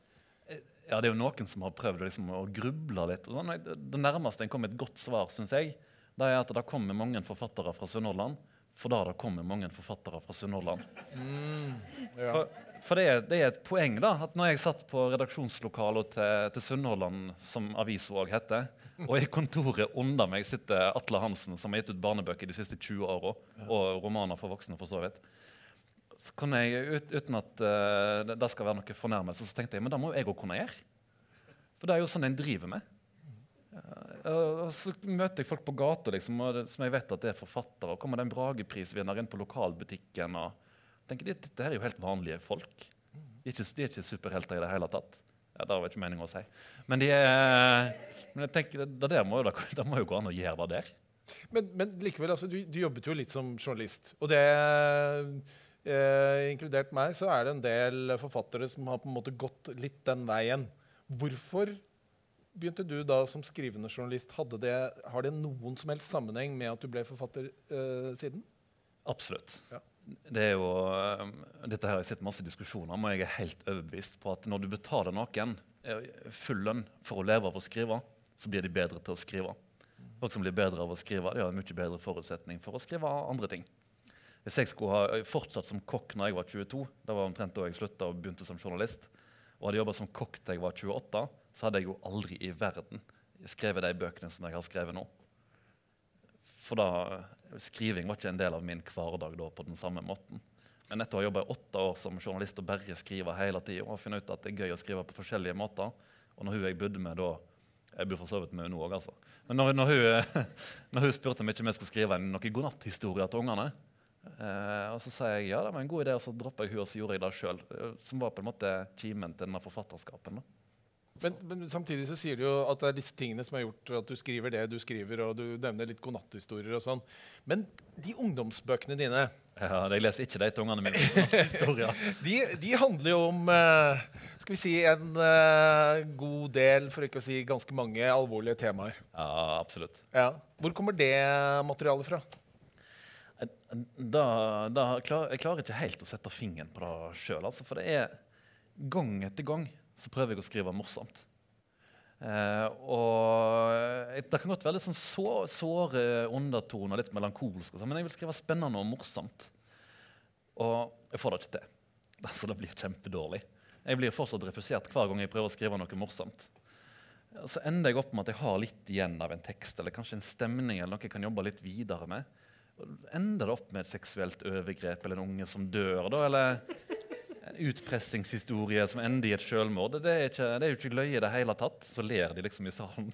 Ja, det er jo noen som har prøvd liksom, å gruble litt. og sånn. Det nærmeste en kom et godt svar, syns jeg, det er at det kommer mange forfattere fra Sunnhordland For da det kommer mange forfattere fra Sunnhordland. Ja. For, for det, er, det er et poeng da, at når jeg satt på redaksjonslokalet til, til Sunnhordland, som avisa òg heter, og i kontoret under meg sitter Atle Hansen, som har gitt ut barnebøker de siste 20 åra, og romaner for voksne, for så vidt. Så kunne jeg, ut, Uten at uh, det, skal være noe fornærmelse, så tenkte jeg men det må jo jeg òg kunne gjøre. For det er jo sånn en driver med. Uh, og så møter jeg folk på gata liksom, det, som jeg vet at det er forfattere. Og kommer det en Brageprisvinner inn på lokalbutikken. og tenker de, Dette her er jo helt vanlige folk. De er ikke, de er ikke superhelter i det hele tatt. Ja, Det var ikke meninga å si. Men de er men jeg tenker, det, der må jo, det må jo gå an å gjøre det der. Men, men likevel, altså, du, du jobbet jo litt som journalist. Og det, eh, inkludert meg, så er det en del forfattere som har på en måte gått litt den veien. Hvorfor begynte du da som skrivende journalist? Hadde det, har det noen som helst sammenheng med at du ble forfatter eh, siden? Absolutt. Ja. Det er jo, eh, dette her har jeg sett masse diskusjoner om, og jeg er helt overbevist på at når du betaler noen eh, full lønn for å leve av å skrive, så blir de bedre til å skrive. Folk som blir bedre av å skrive, de har en mye bedre forutsetning for å skrive andre ting. Hvis jeg skulle ha fortsatt som kokk når jeg var 22, det var omtrent da jeg slutta og begynte som journalist, og hadde jobba som kokk til jeg var 28, så hadde jeg jo aldri i verden skrevet de bøkene som jeg har skrevet nå. For da, skriving var ikke en del av min hverdag da på den samme måten. Men etter å ha jobba i åtte år som journalist og bare skrive hele tida, og funnet ut at det er gøy å skrive på forskjellige måter Og når hun jeg bodde med da Jeg bor for så vidt med henne òg, altså. Men når, når, hun, når hun spurte om ikke vi skulle skrive en noen godnatthistorie til ungene, eh, og så sa jeg ja, det var en god idé, og så droppa jeg hun, og så gjorde jeg det sjøl. Som var på en måte kimen til denne forfatterskapen. Men, men samtidig så sier du jo at det er disse tingene som har gjort at du skriver det du skriver, og du nevner litt godnatthistorier og sånn. Men de ungdomsbøkene dine, Ja, jeg leser ikke de til ungene mine. de, de handler jo om uh, skal vi si, en uh, god del, for ikke å si ganske mange, alvorlige temaer. Ja, absolutt. Ja. Hvor kommer det materialet fra? Da, da jeg klarer ikke helt å sette fingeren på det sjøl. Altså, for det er gang etter gang så prøver jeg å skrive morsomt. Eh, og Det kan godt være litt sånn så, såre undertoner, litt melankolsk, sånn, men jeg vil skrive spennende og morsomt. Og jeg får det ikke til. Altså, det blir kjempedårlig. Jeg blir fortsatt refusert hver gang jeg prøver å skrive noe morsomt. Så ender jeg opp med at jeg har litt igjen av en tekst eller kanskje en stemning eller noe jeg kan jobbe litt videre med. Ender det opp med et seksuelt overgrep eller en unge som dør, da, eller en utpressingshistorie som ender i et selvmord. Det er, ikke, det er jo ikke løye i det hele tatt. Så ler de liksom i salen.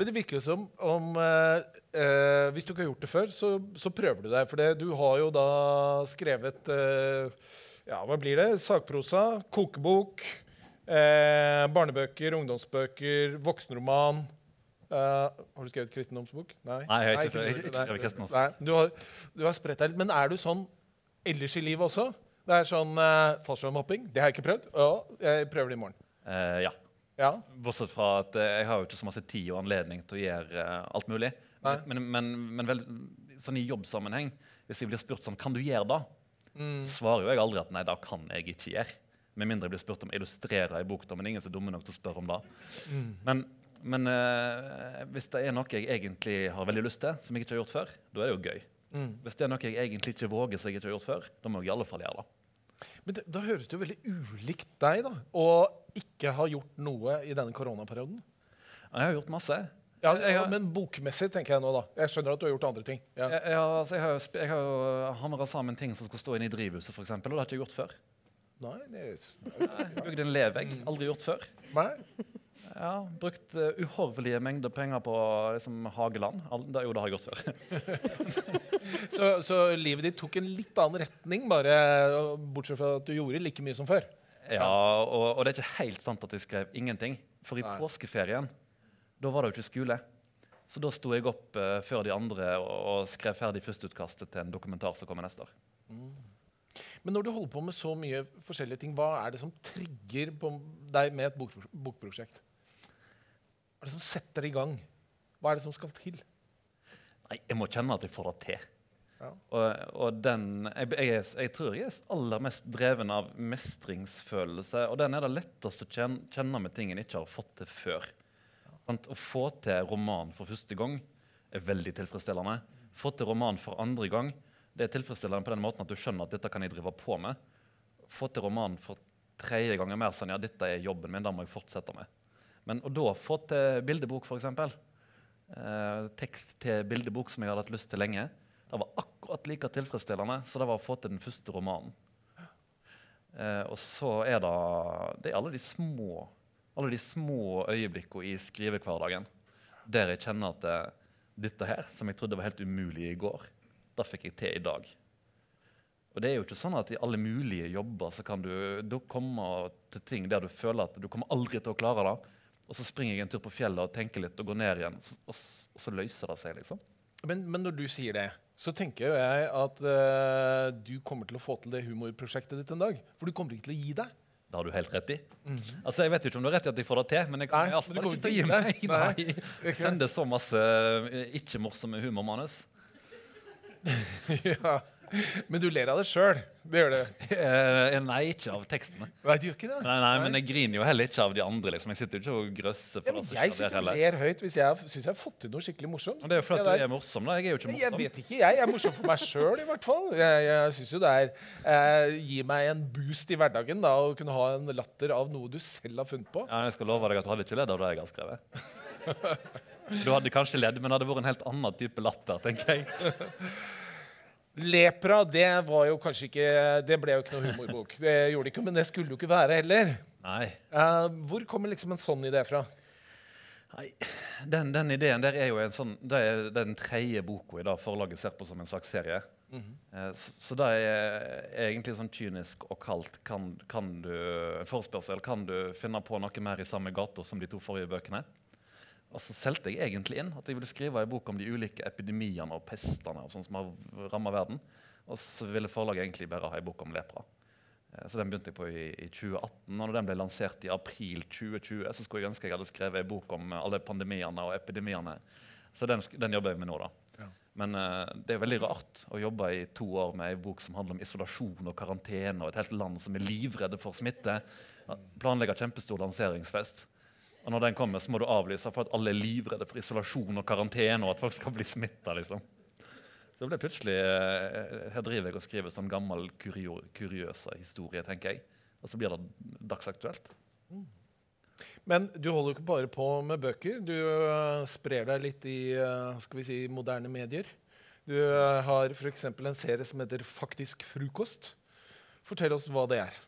Men det virker jo som om eh, eh, Hvis du ikke har gjort det før, så, så prøver du deg. For du har jo da skrevet eh, Ja, hva blir det? Sakprosa, kokebok, eh, barnebøker, ungdomsbøker, voksenroman. Eh, har du skrevet kristendomsbok? Nei, Nei, jeg har ikke- nei, ikke skrevet kristendomsbok. Nei, du har, du har spredt deg litt. Men er du sånn ellers i livet også? Det er sånn uh, fallskjermhopping. Det har jeg ikke prøvd. Ja, jeg prøver det i morgen. Uh, ja. Ja. Bortsett fra at uh, jeg har jo ikke så masse tid og anledning til å gjøre alt mulig. Nei. Men, men, men vel, sånn i jobbsammenheng, hvis jeg blir spurt sånn Kan du gjøre det? Mm. Så svarer jo jeg aldri at nei, det kan jeg ikke gjøre. Med mindre jeg blir spurt om å illustrere ei bok. da, Men ingen er dumme nok til å spørre om det. Mm. Men, men uh, hvis det er noe jeg egentlig har veldig lyst til, som jeg ikke har gjort før, da er det jo gøy. Mm. Hvis det er noe jeg egentlig ikke våger, som jeg ikke har gjort før, da må jeg i alle fall gjøre det. Men det, da høres det jo veldig ulikt deg da, å ikke ha gjort noe i denne koronaperioden. Jeg har gjort masse. Ja, har- Men bokmessig, tenker jeg nå, da. Jeg skjønner at du har gjort andre ting. Ja. Jeg, jeg, altså, jeg har jo jeg har jo hamra sammen ting som skulle stå inne i drivhuset, eksempel, og det har jeg ikke gjort før. Nei, det er... Bygd en levegg. Aldri gjort før. Nei. Ja, Brukt uh, uhorvelige mengder penger på liksom, Hageland. Det, jo, det har jeg gjort før. Så, så livet ditt tok en litt annen retning, bare bortsett fra at du gjorde like mye som før. Ja, og, og det er ikke helt sant at jeg skrev ingenting. For i Nei. påskeferien da var det jo ikke skole. Så da sto jeg opp uh, før de andre og, og skrev ferdig førsteutkastet til en dokumentar som kommer neste år. Men når du holder på med så mye forskjellige ting, hva er det som trigger på deg med et bok bokprosjekt? Hva er det som setter i gang? Hva er det som skal til? Nei, jeg må kjenne at jeg får det til. Ja. Og, og den jeg, jeg, jeg tror jeg er aller mest dreven av mestringsfølelse. Og den er det lettest å kjenne, kjenne med ting en ikke har fått til før. Sant? Å få til roman for første gang er veldig tilfredsstillende. Få til roman for andre gang det er tilfredsstillende på den måten at du skjønner at dette kan jeg drive på med. Få til roman for tredje gang er mer sånn ja, dette er jobben min, da må jeg fortsette med. Men å da få til bildebok, f.eks. Eh, tekst til bildebok som jeg hadde hatt lyst til lenge, det var akkurat like tilfredsstillende så det var å få til den første romanen. Eh, og så er det, det er alle de små alle de små øyeblikkene i skrivehverdagen der jeg kjenner at det, dette her, som jeg trodde var helt umulig i går, det fikk jeg til i dag. Og det er jo ikke sånn at i alle mulige jobber så kan du, du komme til ting der du føler at du kommer aldri til å klare det. Og så springer jeg en tur på fjellet og tenker litt og går ned igjen, og, så, og så løser det seg. liksom. Men, men, når du sier det, så tenker jeg at uh, du kommer til å få til det humorprosjektet ditt en dag. For du kommer ikke til å gi deg. Det har du helt rett i. Mm -hmm. Altså, Jeg vet ikke om du har rett i at jeg får det til, men jeg kommer iallfall ikke til å gi meg. Nei. Jeg sender så masse eh, ikke-morsomme humormanus. ja. Men du ler av det sjøl? Det gjør du? Eh, nei, ikke av tekstene. Nei, du gjør ikke det? Nei, nei, Men jeg griner jo heller ikke av de andre. liksom. Jeg sitter jo ikke og grøsser. for ja, Jeg sitter og ler høyt hvis jeg syns jeg har fått til noe skikkelig morsomt. Men det er jo fordi du er morsom. da. Jeg er jo ikke morsom. Jeg vet ikke, jeg. er morsom for meg sjøl, i hvert fall. Jeg, jeg synes jo det er eh, Gir meg en boost i hverdagen da, å kunne ha en latter av noe du selv har funnet på. Ja, Jeg skal love deg at du hadde ikke ledd av det jeg har skrevet. Du hadde kanskje ledd, men det hadde vært en helt annen type latter, tenker jeg. Lepra det var jo kanskje ikke, det ble jo ikke noe humorbok. Det gjorde det ikke, Men det skulle jo ikke være heller. Nei. Uh, hvor kommer liksom en sånn idé fra? Nei, den, den, ideen der er jo en sånn, det er den tredje boka i dag forlaget ser på som en slags serie. Mm -hmm. uh, så, så, det er, er, egentlig sånn kynisk og kaldt. Kan, kan du, en forespørsel kan du finne på noe mer i samme gata som de to forrige bøkene? Og så solgte jeg egentlig inn at jeg ville skrive en bok om de ulike epidemiene og pestene og sånt som har rammet verden. Og så ville forlaget egentlig bare ha en bok om lepra. Eh, så den begynte jeg på i, i, 2018. Og når den ble lansert i april 2020, så skulle jeg ønske jeg hadde skrevet en bok om alle pandemiene og epidemiene. Så den, den jobber jeg med nå, da. Ja. Men uh, det er veldig rart å jobbe i to år med en bok som handler om isolasjon og karantene og et helt land som er livredde for smitte. Planlegger kjempestor lanseringsfest. Og når den kommer, så må du avlyse for at alle er livredde for isolasjon og karantene. og at folk skal bli smittet, liksom. Så ble plutselig eh, Her driver jeg og skriver sånn gammel kurio, kuriøse historie, tenker jeg. Og så blir det dagsaktuelt. Men du holder jo ikke bare på med bøker. Du uh, sprer deg litt i uh, skal vi si, moderne medier. Du har f.eks. en serie som heter Faktisk frokost. Fortell oss hva det er.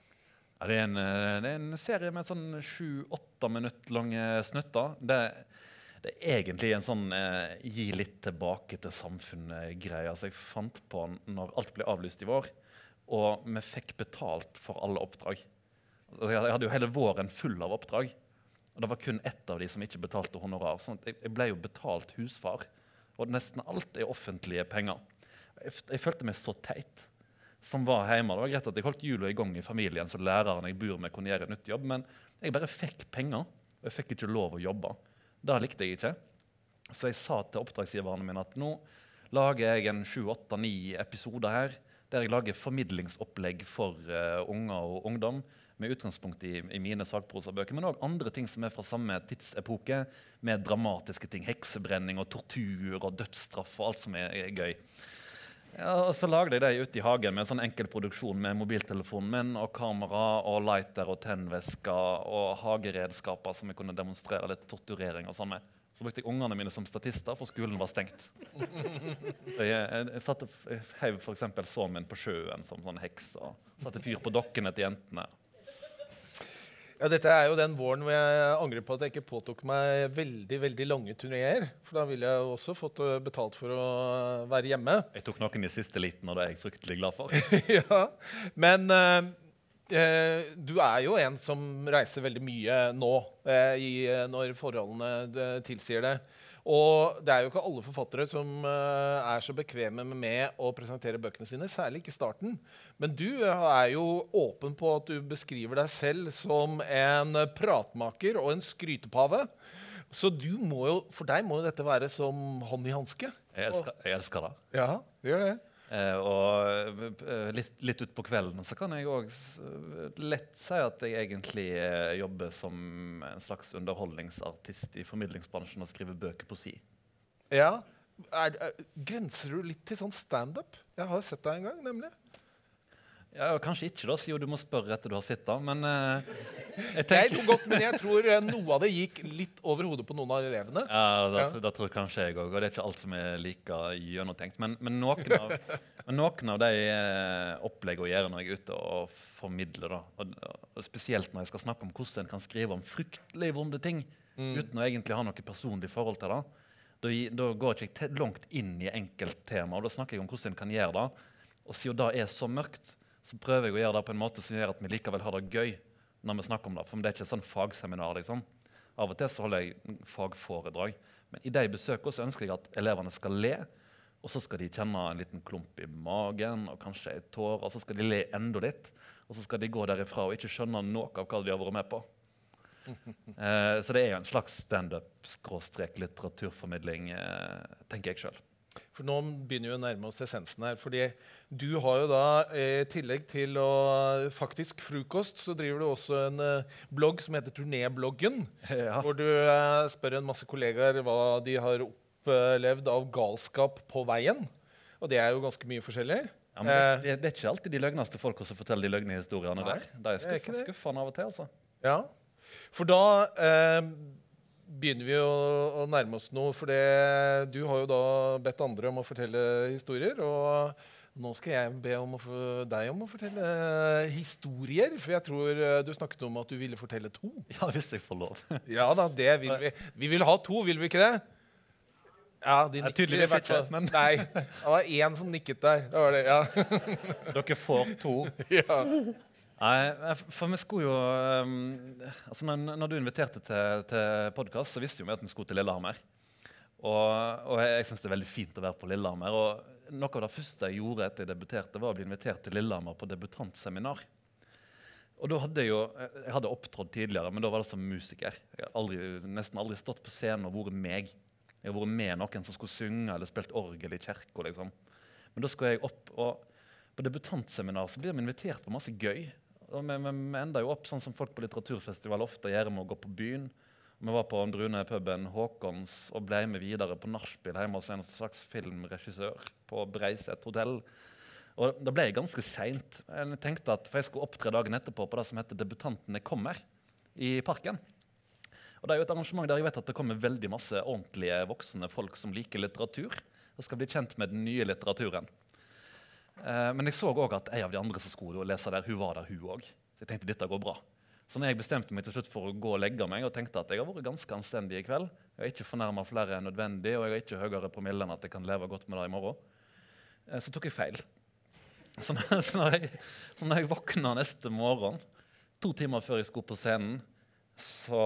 Ja, det, er en, eh, det, er en, serie med sånn sju-åtte minutter lange snutter. Det, det, er egentlig en sånn eh, gi litt tilbake til samfunnet-greie. Altså, jeg fant på når alt ble avlyst i vår, og vi fikk betalt for alle oppdrag. Altså, jeg hadde jo hele våren full av oppdrag, og det var kun ett av de som ikke betalte honorar. sånn jeg, jeg ble jo betalt husfar, og nesten alt er offentlige penger. Jeg, jeg følte meg så teit som var hjemme. Det var greit at jeg holdt jula i gang i familien, så læreren jeg bor med, kunne gjøre en nyttig jobb, men jeg bare fikk penger. Og jeg fikk ikke lov å jobbe. Det likte jeg ikke. Så jeg sa til oppdragsgiverne mine at nå lager jeg en sju, åtte, ni episoder her der jeg lager formidlingsopplegg for uh, unger og ungdom med utgangspunkt i, i mine sakprosabøker, men òg andre ting som er fra samme tidsepoke, med dramatiske ting. Heksebrenning og tortur og dødsstraff og alt som er, er gøy. Ja, og Så lagde jeg det ute i hagen med en sånn enkel produksjon med mobiltelefonen min og kamera og lighter og tennvæsker og hageredskaper som jeg kunne demonstrere litt torturering og sånn med. Så brukte jeg ungene mine som statister, for skolen var stengt. Så jeg, jeg, satte, jeg heiv f.eks. sønnen min på sjøen som sånn heks og satte fyr på dokkene til jentene. Ja, Dette er jo den våren hvor jeg angrer på at jeg ikke påtok meg veldig veldig lange turneer. For da ville jeg også fått eh, betalt for å være hjemme. Jeg tok noen i siste liten, og det er jeg fryktelig glad for. ja, Men eh, du er jo en som reiser veldig mye nå, eh, i, når forholdene tilsier det. Og det er jo ikke alle forfattere som uh, er så bekvemme med å presentere bøkene sine, særlig ikke i starten. Men du uh, er jo åpen på at du beskriver deg selv som en pratmaker og en skrytepave. Så må jo, for deg må jo dette være som hånd i hanske. Jeg elsker, jeg elsker det. Ja, det gjør det. Eh, og eh, litt, litt utpå kvelden så kan jeg òg lett si at jeg egentlig eh, jobber som en slags underholdningsartist i formidlingsbransjen og skriver bøker på si. Ja, er, er, grenser du litt til sånn standup? Jeg har sett deg en gang, nemlig. Ja, Kanskje ikke, da, siden du må spørre etter du har sett den. Men eh, jeg Jeg tenker lo godt, men jeg tror eh, noe av det gikk litt over hodet på noen av elevene. Ja, det, Ja. det tror kanskje jeg òg. Og det er ikke alt som er like gjennomtenkt. Men, men, noen av, men noen av de eh, oppleggene jeg gjør når jeg er ute og formidler, da, og, og spesielt når jeg skal snakke om hvordan en kan skrive om fryktelig vonde ting uten å egentlig ha noe personlig forhold til det, da, da går jeg ikke langt inn i enkelttema. Og da snakker jeg om hvordan en kan gjøre det. Og siden det er så mørkt, så prøver jeg å gjøre det på en måte som gjør at vi likevel har det gøy når vi snakker om det. For det er ikke et sånn fagseminar. liksom. Av og til så holder jeg fagforedrag. Men i de besøkene så ønsker jeg at elevene skal le. Og så skal de kjenne en liten klump i magen og kanskje en tåre. Og så skal de le enda litt. Og så skal de gå derifra og ikke skjønne noe av hva de har vært med på. Eh, så det er jo en slags standup-litteraturformidling, eh, tenker jeg sjøl. For nå begynner vi å nærme oss essensen her. fordi du har jo da, eh, i tillegg til å faktisk frokost, så driver du også en eh, blogg som heter Turnébloggen. Ja. Hvor du eh, spør en masse kollegaer hva de har opplevd av galskap på veien. Og det er jo ganske mye forskjellig. Ja, men det, det, er ikke alltid de løgneste folka som forteller de løgnehistoriene Nei, der. De er ikke skuffa, av og til, altså. Ja, for da eh, begynner vi å, å nærme oss noe. For det, du har jo da bedt andre om å fortelle historier. Og nå skal jeg be om deg om å fortelle historier. For jeg tror eh, du snakket om at du ville fortelle to. Ja, hvis jeg får lov. Ja da, det vil vi. Vi vil ha to, vil vi ikke det? Ja, de nikker tydeligvis ikke, men- Nei, det var én som nikket der. Det var det, ja. Dere får to. ja. Nei, for vi skulle jo um, altså når, når du inviterte til, til podkast, så visste jo vi at vi skulle til Lillehammer. Og, og jeg, jeg syns det er veldig fint å være på Lillehammer. Og noe av det første jeg gjorde etter jeg debuterte, var å bli invitert til Lillehammer på debutantseminar. Og da hadde Jeg jo, jeg hadde opptrådt tidligere, men da var det som musiker. Jeg har aldri, nesten aldri stått på scenen og vært meg. Jeg har vært med noen som skulle synge eller spilt orgel i kirka. Liksom. Men da skulle jeg opp, og på debutantseminar så blir vi invitert på masse gøy. Og vi, vi, vi ender jo opp sånn som folk på litteraturfestival ofte gjør med å gå på byen. Vi var på den brune puben Håkons og ble med videre på nachspiel hjemme hos en slags filmregissør på Breiset hotell. Og Da ble ganske seint. Jeg tenkte at, for jeg skulle opptre dagen etterpå på det som heter Debutantene kommer i Parken. Og Det er jo et arrangement der jeg vet at det kommer veldig masse ordentlige voksne folk som liker litteratur og skal bli kjent med den nye litteraturen. Eh, men jeg så òg at en av de andre som skulle lese der, hun var der, hun òg. Jeg tenkte dette går bra. Så når jeg bestemte meg til slutt for å gå og legge meg og tenkte at jeg har vært ganske anstendig i kveld, jeg har ikke fornærma flere enn nødvendig, og jeg har ikke høyere promille enn at jeg kan leve godt med det i morgen, eh, så tok jeg feil. Så når, jeg, så når jeg våkna neste morgen, to timer før jeg skulle på scenen, så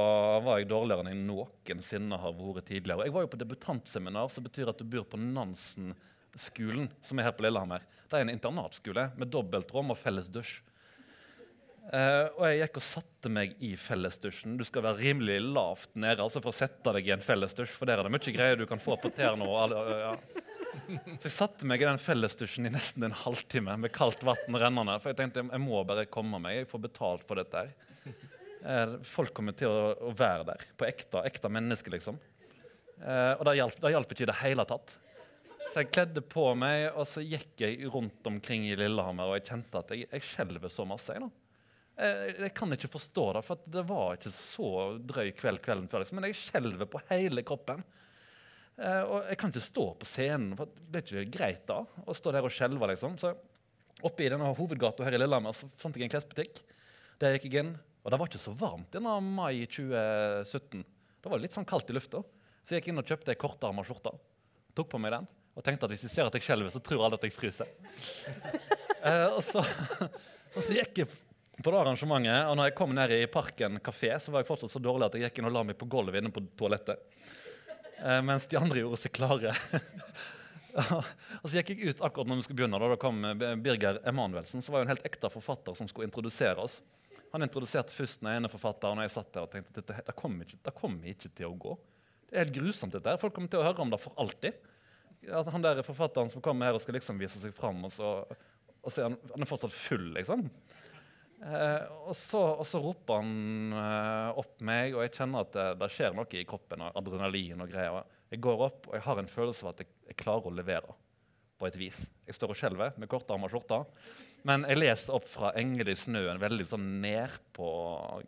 var jeg dårligere enn jeg noensinne har vært tidligere. Jeg var jo på debutantseminar, som betyr at du bor på Nansen-skolen, som er her på Lillehammer. Det er en internatskole med dobbeltrom og felles dusj. Eh, og jeg gikk og satte meg i fellesdusjen. Du skal være rimelig lavt nede altså for å sette deg i en fellesdusj, for der er det mye greier du kan få på tærne. Ja. Så jeg satte meg i den fellesdusjen i nesten en halvtime med kaldt vann rennende. For jeg tenkte jeg må bare komme meg. Jeg får betalt for dette. her. Uh, folk kommer til å, å være der. På ekte, ekte mennesker, liksom. Uh, og det hjalp ikke i det hele tatt. Så jeg kledde på meg, og så gikk jeg rundt omkring i Lillehammer, og jeg kjente at jeg, jeg skjelver så masse. Jeg, nå. Jeg, jeg kan ikke forstå det, for det var ikke så drøy kveld kvelden før. Liksom. Men jeg skjelver på hele kroppen. Eh, og jeg kan ikke stå på scenen, for det er ikke greit da å stå der og skjelve. Liksom. Så oppe i denne hovedgata her i Lillehammer så fant jeg en klesbutikk. Der gikk jeg inn, og det var ikke så varmt denne mai 2017. Det var litt sånn kaldt i lufta. Så jeg gikk inn og kjøpte ei kortarma skjorte. Tok på meg den og tenkte at hvis de ser at jeg skjelver, så tror alle at jeg fryser. Eh, og, så, og så gikk jeg på det arrangementet, og når jeg kom ned i Parken kafé, så var jeg fortsatt så dårlig at jeg gikk inn og la meg på gulvet inne på toalettet. Eh, mens de andre gjorde seg klare. og så gikk jeg ut akkurat når vi skulle begynne. Da, da kom Birger Emanuelsen, som var jo en helt ekte forfatter som skulle introdusere oss. Han introduserte først den ene forfatteren, og jeg satt der og tenkte dette, det kommer ikke, det kommer ikke til å gå. Det er helt grusomt, dette her. Folk kommer til å høre om det for alltid. At han der forfatteren som kommer her og skal liksom vise seg fram, og så, og er han, han er fortsatt full, liksom. Eh, og, så, og så roper han eh, opp meg, og jeg kjenner at det, det skjer noe i kroppen. og Adrenalin og greier. Jeg går opp, og jeg har en følelse av at jeg, jeg klarer å levere. på et vis. Jeg står og skjelver med kortarma skjorte. Men jeg leser opp fra 'Engel i snøen', veldig sånn ned på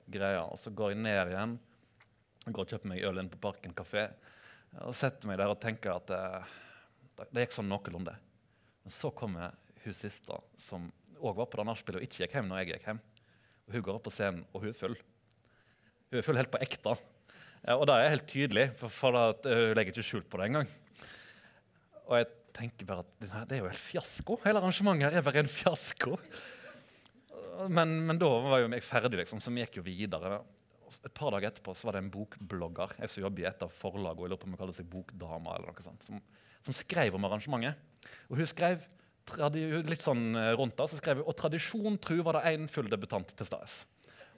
greia. Og så går jeg ned igjen. Jeg går og kjøper meg øl inn på Parken kafé. Og setter meg der og tenker at det, det gikk sånn noenlunde. Men så kommer hun siste, som òg var på det nachspielet og ikke gikk hjem når jeg gikk hjem. Og Hun går opp på scenen, og hun er full. Hun er full helt på ekte. Og det er helt tydelig, for, for at, uh, hun legger ikke skjul på det engang. Og jeg tenker bare at det, er jo helt fiasko. Hele arrangementet her er bare en fiasko. Men, men da var jo jeg ferdig, liksom, så vi gikk jo videre. Et par dager etterpå så var det en bokblogger jeg som jobber i et av forlagene, som, som skrev om arrangementet. Og hun skrev litt sånn eh, rundt da, så skrev hun og tradisjon tru var det én full debutant til stades.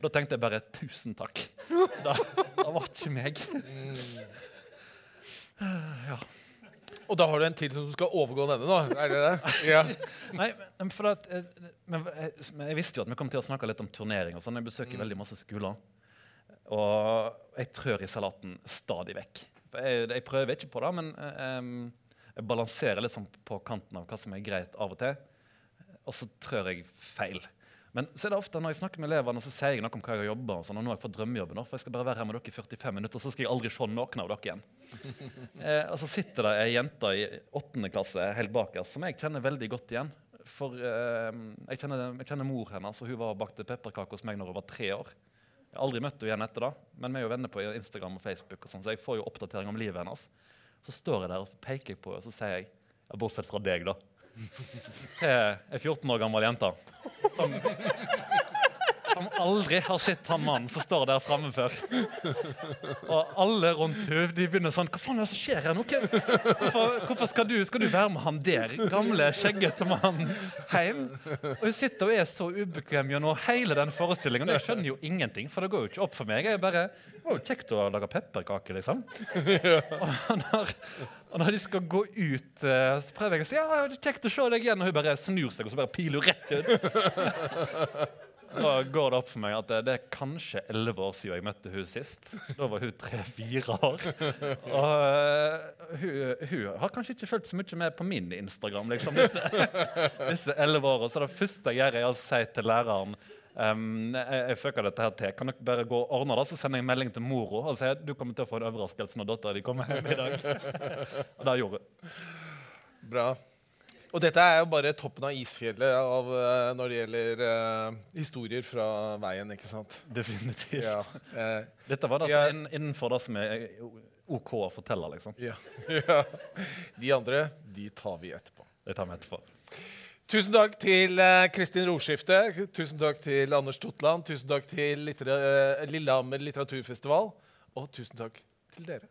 Da tenkte jeg bare tusen takk. Det, det var ikke meg. Ja. Og da har du en til som skal overgå denne, da? Er det det? Ja. Nei, men, for at, eh, men jeg, jeg visste jo at vi kom til å snakke litt om turnering. og sånn. Jeg besøker veldig masse skoler. Og jeg trør i salaten stadig vekk. Jeg, jeg prøver ikke på det, men eh, jeg balanserer litt sånn på kanten av hva som er greit av og til. Og så trør jeg feil. Men så er det ofte når jeg snakker med elevene, så sier jeg noe om hva jeg har jobba og sånn, og nå har jeg fått drømmejobben, for jeg skal bare være her med dere i 45 minutter, og så skal jeg aldri se noen av dere igjen. Eh, og så sitter det ei jente i åttende klasse helt bak oss som jeg kjenner veldig godt igjen. For eh, jeg, kjenner, jeg, kjenner, mor hennes, og hun var og bakte pepperkaker hos meg når hun var tre år. Jeg har aldri møtt henne igjen etter det, men vi er jo venner på Instagram og Facebook, og sånn, så jeg får jo oppdatering om livet hennes. Så står jeg der og peker på henne og så sier jeg, bortsett fra deg, da. Jeg er 14 år gammel jente som, som aldri har sett han mannen som står der framme før. Og alle rundt henne de begynner sånn Hva faen er det som skjer her nå? Hvorfor, hvorfor skal, du, skal, du, være med han der gamle, skjeggete mannen hjem? Og hun sitter og er så ubekvem gjennom hele den forestillingen. Og jeg skjønner jo ingenting, for det går jo ikke opp for meg. Jeg bare, Det var jo kjekt å lage pepperkaker, liksom. Og når, og når de skal gå ut, eh, så prøver jeg å si ja, det er kjekt å se deg igjen. Og hun bare snur seg og så bare piler hun rett ut. Da går det opp for meg at det, det er kanskje elleve år siden jeg møtte hun sist. Da var hun tre-fire år. Og uh, hun, hun, har kanskje ikke fulgt så mye med på min Instagram liksom, disse elleve åra. Så det første jeg gjør, er å si til læreren Um, jeg, jeg fucker dette her til. Kan dere bare gå og ordne det? Så sender jeg melding til mora og sier du kommer til å få en overraskelse når dattera di kommer hjem i dag. det gjorde hun. Bra. Og dette er jo bare toppen av isfjellet av, uh, når det gjelder uh, historier fra veien, ikke sant? Definitivt. Ja. Uh, dette var det ja. inn, innenfor det som er OK å fortelle, liksom. Ja. ja. De andre, de tar vi etterpå. Det tar vi etterpå. Tusen takk til Kristin Roskifte. Tusen takk til Anders Totland. Tusen takk til littera Lillehammer litteraturfestival. Og tusen takk til dere.